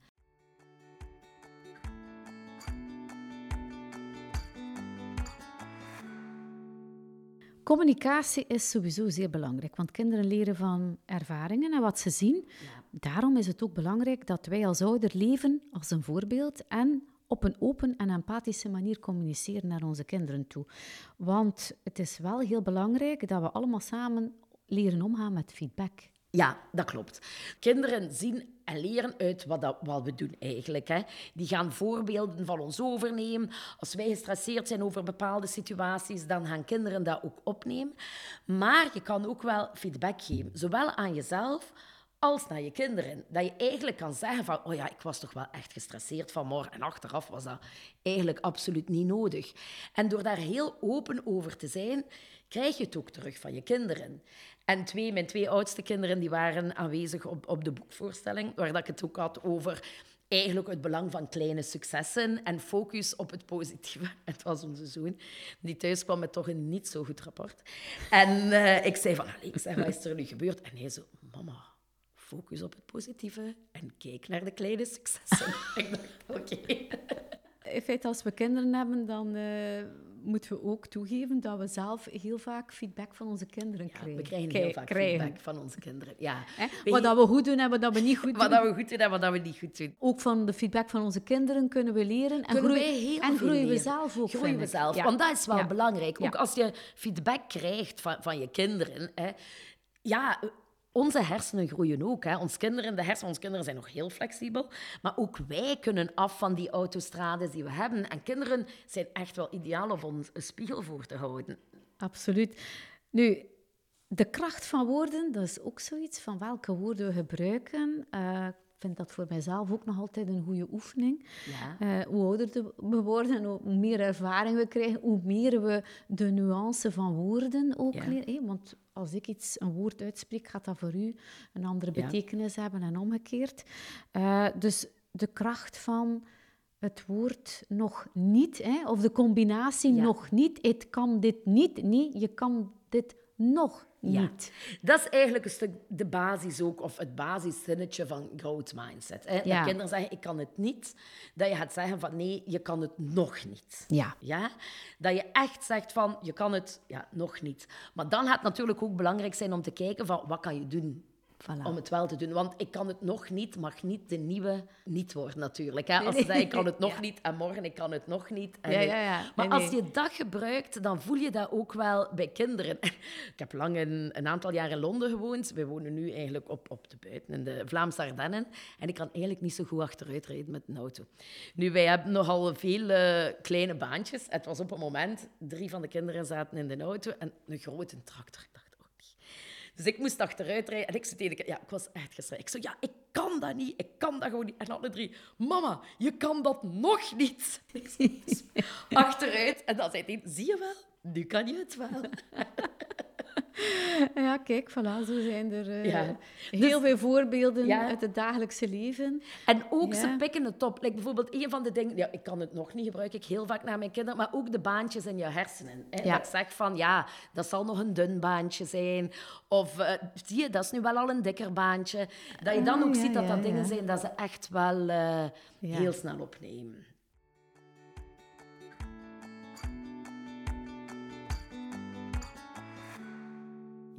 communicatie is sowieso zeer belangrijk, want kinderen leren van ervaringen en wat ze zien. Daarom is het ook belangrijk dat wij als ouder leven als een voorbeeld en op een open en empathische manier communiceren naar onze kinderen toe. Want het is wel heel belangrijk dat we allemaal samen leren omgaan met feedback. Ja, dat klopt. Kinderen zien en leren uit wat, dat, wat we doen eigenlijk. Hè. Die gaan voorbeelden van ons overnemen. Als wij gestresseerd zijn over bepaalde situaties, dan gaan kinderen dat ook opnemen. Maar je kan ook wel feedback geven, zowel aan jezelf als naar je kinderen. Dat je eigenlijk kan zeggen van, oh ja, ik was toch wel echt gestresseerd vanmorgen. En achteraf was dat eigenlijk absoluut niet nodig. En door daar heel open over te zijn, krijg je het ook terug van je kinderen. En twee, mijn twee oudste kinderen die waren aanwezig op, op de boekvoorstelling, waar dat ik het ook had over eigenlijk het belang van kleine successen en focus op het positieve. Het was onze zoon, die thuis kwam met toch een niet zo goed rapport. En uh, ik zei van, ik zeg, wat is er nu gebeurd? En hij zo, mama, focus op het positieve en kijk naar de kleine successen. ik dacht, oké. Okay. In feite, als we kinderen hebben, dan uh, moeten we ook toegeven dat we zelf heel vaak feedback van onze kinderen ja, krijgen. We krijgen heel vaak krijgen. feedback van onze kinderen, ja. Wat dat we goed doen en wat dat we niet goed doen. Wat dat we goed doen en wat dat we niet goed doen. Ook van de feedback van onze kinderen kunnen we leren. En kunnen groeien, heel en groeien we zelf ook, Groeien we zelf, ja. want dat is wel ja. belangrijk. Ook als je feedback krijgt van, van je kinderen... Hè, ja, onze hersenen groeien ook. Hè. Ons kinderen, de hersenen, onze kinderen zijn nog heel flexibel. Maar ook wij kunnen af van die autostrades die we hebben. En kinderen zijn echt wel ideaal om ons een spiegel voor te houden. Absoluut. Nu, de kracht van woorden, dat is ook zoiets van welke woorden we gebruiken. Uh, ik vind dat voor mijzelf ook nog altijd een goede oefening. Ja. Uh, hoe ouder we worden, hoe meer ervaring we krijgen, hoe meer we de nuance van woorden ook Ja. leren. Hey, want als ik iets, een woord uitspreek, gaat dat voor u een andere Ja. betekenis hebben en omgekeerd. Uh, dus de kracht van het woord nog niet, hè, of de combinatie Ja. nog niet. Het kan dit niet. Nee, je kan dit nog Ja. niet. Dat is eigenlijk een stuk de basis ook, of het basiszinnetje van growth mindset. Hè? Ja. Dat kinderen zeggen, ik kan het niet. Dat je gaat zeggen van, nee, je kan het nog niet. Ja. Ja? Dat je echt zegt van, je kan het ja, nog niet. Maar dan gaat het natuurlijk ook belangrijk zijn om te kijken van, wat kan je doen Voilà. om het wel te doen. Want ik kan het nog niet, mag niet de nieuwe niet worden natuurlijk. Hè? Als ze zeggen, ik kan het nog Ja. niet en morgen ik kan het nog niet. En Ja, ik- ja, ja. Maar Nee, als nee. je dat gebruikt, dan voel je dat ook wel bij kinderen. Ik heb lang een, een aantal jaar in Londen gewoond. We wonen nu eigenlijk op, op de buiten, in de Vlaamse Ardennen. En ik kan eigenlijk niet zo goed achteruit rijden met een auto. Nu, wij hebben nogal veel eh, kleine baantjes. Het was op een moment, drie van de kinderen zaten in de auto en een grote tractor. Ik dacht, oh nee. Dus ik moest achteruit rijden en ik zei tegen ja, ik was echt gestrest. Ik zei, ja, ik kan dat niet, ik kan dat gewoon niet. En alle drie, mama, je kan dat nog niet. Ik zei, dus achteruit. En dan zei hij, zie je wel, nu kan je het wel. Ja, kijk, voilà, zo zijn er eh, Ja. heel veel voorbeelden Ja. uit het dagelijkse leven. En ook, Ja. ze pikken het op. Like bijvoorbeeld, een van de dingen... Ja, ik kan het nog niet, gebruik ik heel vaak naar mijn kinderen. Maar ook de baantjes in je hersenen. Hè. Ik zeg van, ja, dat zal nog een dun baantje zijn. Of, eh, zie je, dat is nu wel al een dikker baantje. Dat je dan Ah, ook ziet dat dat dingen zijn dat ze echt wel eh, heel snel opnemen.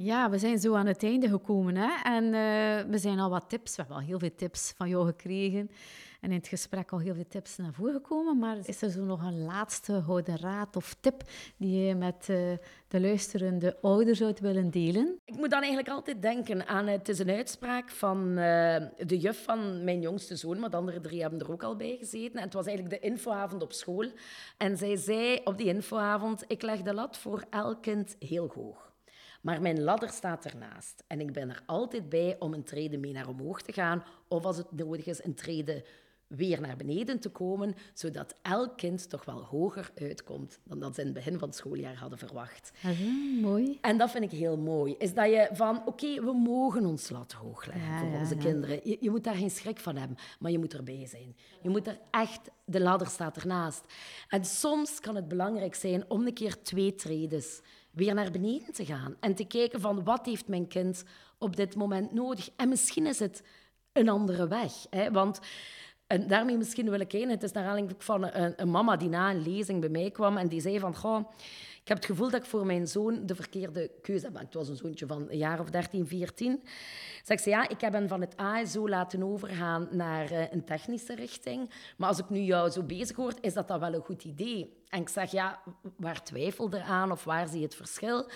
Ja, we zijn zo aan het einde gekomen. Hè? En eh, we zijn al wat tips, we hebben al heel veel tips van jou gekregen. En in het gesprek al heel veel tips naar voren gekomen. Maar is er zo nog een laatste gouden raad of tip die je met eh, de luisterende ouders zou willen delen? Ik moet dan eigenlijk altijd denken aan... Het is een uitspraak van eh, de juf van mijn jongste zoon, maar de andere drie hebben er ook al bij gezeten. En het was eigenlijk de infoavond op school. En zij zei op die infoavond, ik leg de lat voor elk kind heel hoog. Maar mijn ladder staat ernaast. En ik ben er altijd bij om een trede mee naar omhoog te gaan. Of als het nodig is, een trede weer naar beneden te komen. Zodat elk kind toch wel hoger uitkomt dan dat ze in het begin van het schooljaar hadden verwacht. Ah, mooi. En dat vind ik heel mooi. Is dat je van, oké, we mogen ons lat hoog leggen Ja, voor ja, onze ja. kinderen. Je, je moet daar geen schrik van hebben, maar je moet erbij zijn. Je moet er echt, de ladder staat ernaast. En soms kan het belangrijk zijn om een keer twee tredes weer naar beneden te gaan. En te kijken van, wat heeft mijn kind op dit moment nodig? En misschien is het een andere weg. Hè? Want En daarmee misschien wil ik één. Het is naar aanleiding van een, een, mama die na een lezing bij mij kwam en die zei van... Goh, ik heb het gevoel dat ik voor mijn zoon de verkeerde keuze heb. Het was een zoontje van een jaar of 13, 14. Zeg ze, ja, ik heb hem van het ASO laten overgaan naar uh, een technische richting. Maar als ik nu jou zo bezig hoor, is dat dan wel een goed idee? En ik zeg, ja, waar twijfel er aan of waar zie je het verschil?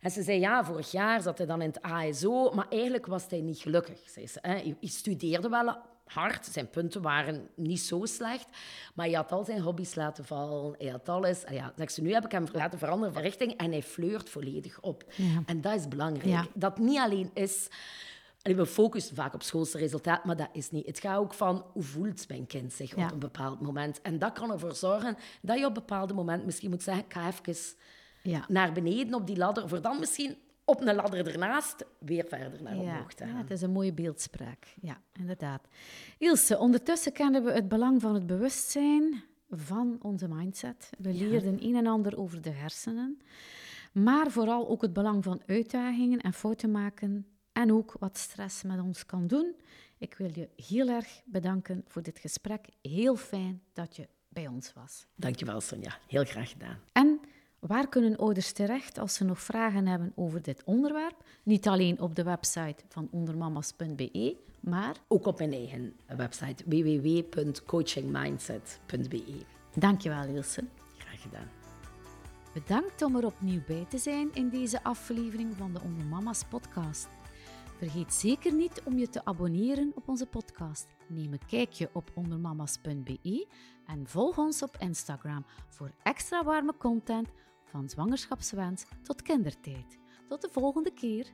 En ze zei, ja, vorig jaar zat hij dan in het ASO, maar eigenlijk was hij niet gelukkig. Zei ze. Hij studeerde wel hard, zijn punten waren niet zo slecht, maar hij had al zijn hobby's laten vallen. Hij had alles. Ja, zeg ze, nu heb ik hem laten veranderen van richting en hij fleurt volledig op. En dat is belangrijk. Dat niet alleen is... We focussen vaak op schoolse resultaat, maar dat is niet. Het gaat ook van hoe voelt mijn kind zich op een bepaald moment. En dat kan ervoor zorgen dat je op een bepaald moment misschien moet zeggen: ik ga even ja. naar beneden op die ladder, voor dan misschien op een ladder ernaast weer verder naar omhoog te gaan. Ja, het is een mooie beeldspraak. Ja, inderdaad. Ilse, ondertussen kennen we het belang van het bewustzijn van onze mindset. We leerden een en ander over de hersenen, maar vooral ook het belang van uitdagingen en fouten maken en ook wat stress met ons kan doen. Ik wil je heel erg bedanken voor dit gesprek. Heel fijn dat je bij ons was. Dankjewel, Sonja. Heel graag gedaan. En Waar kunnen ouders terecht als ze nog vragen hebben over dit onderwerp? Niet alleen op de website van ondermamas.be, maar ook op mijn eigen website www.coachingmindset.be. Dankjewel, Ilse. Graag gedaan. Bedankt om er opnieuw bij te zijn in deze aflevering van de Ondermama's podcast. Vergeet zeker niet om je te abonneren op onze podcast. Neem een kijkje op ondermamas.be en volg ons op Instagram voor extra warme content van zwangerschapswens tot kindertijd. Tot de volgende keer.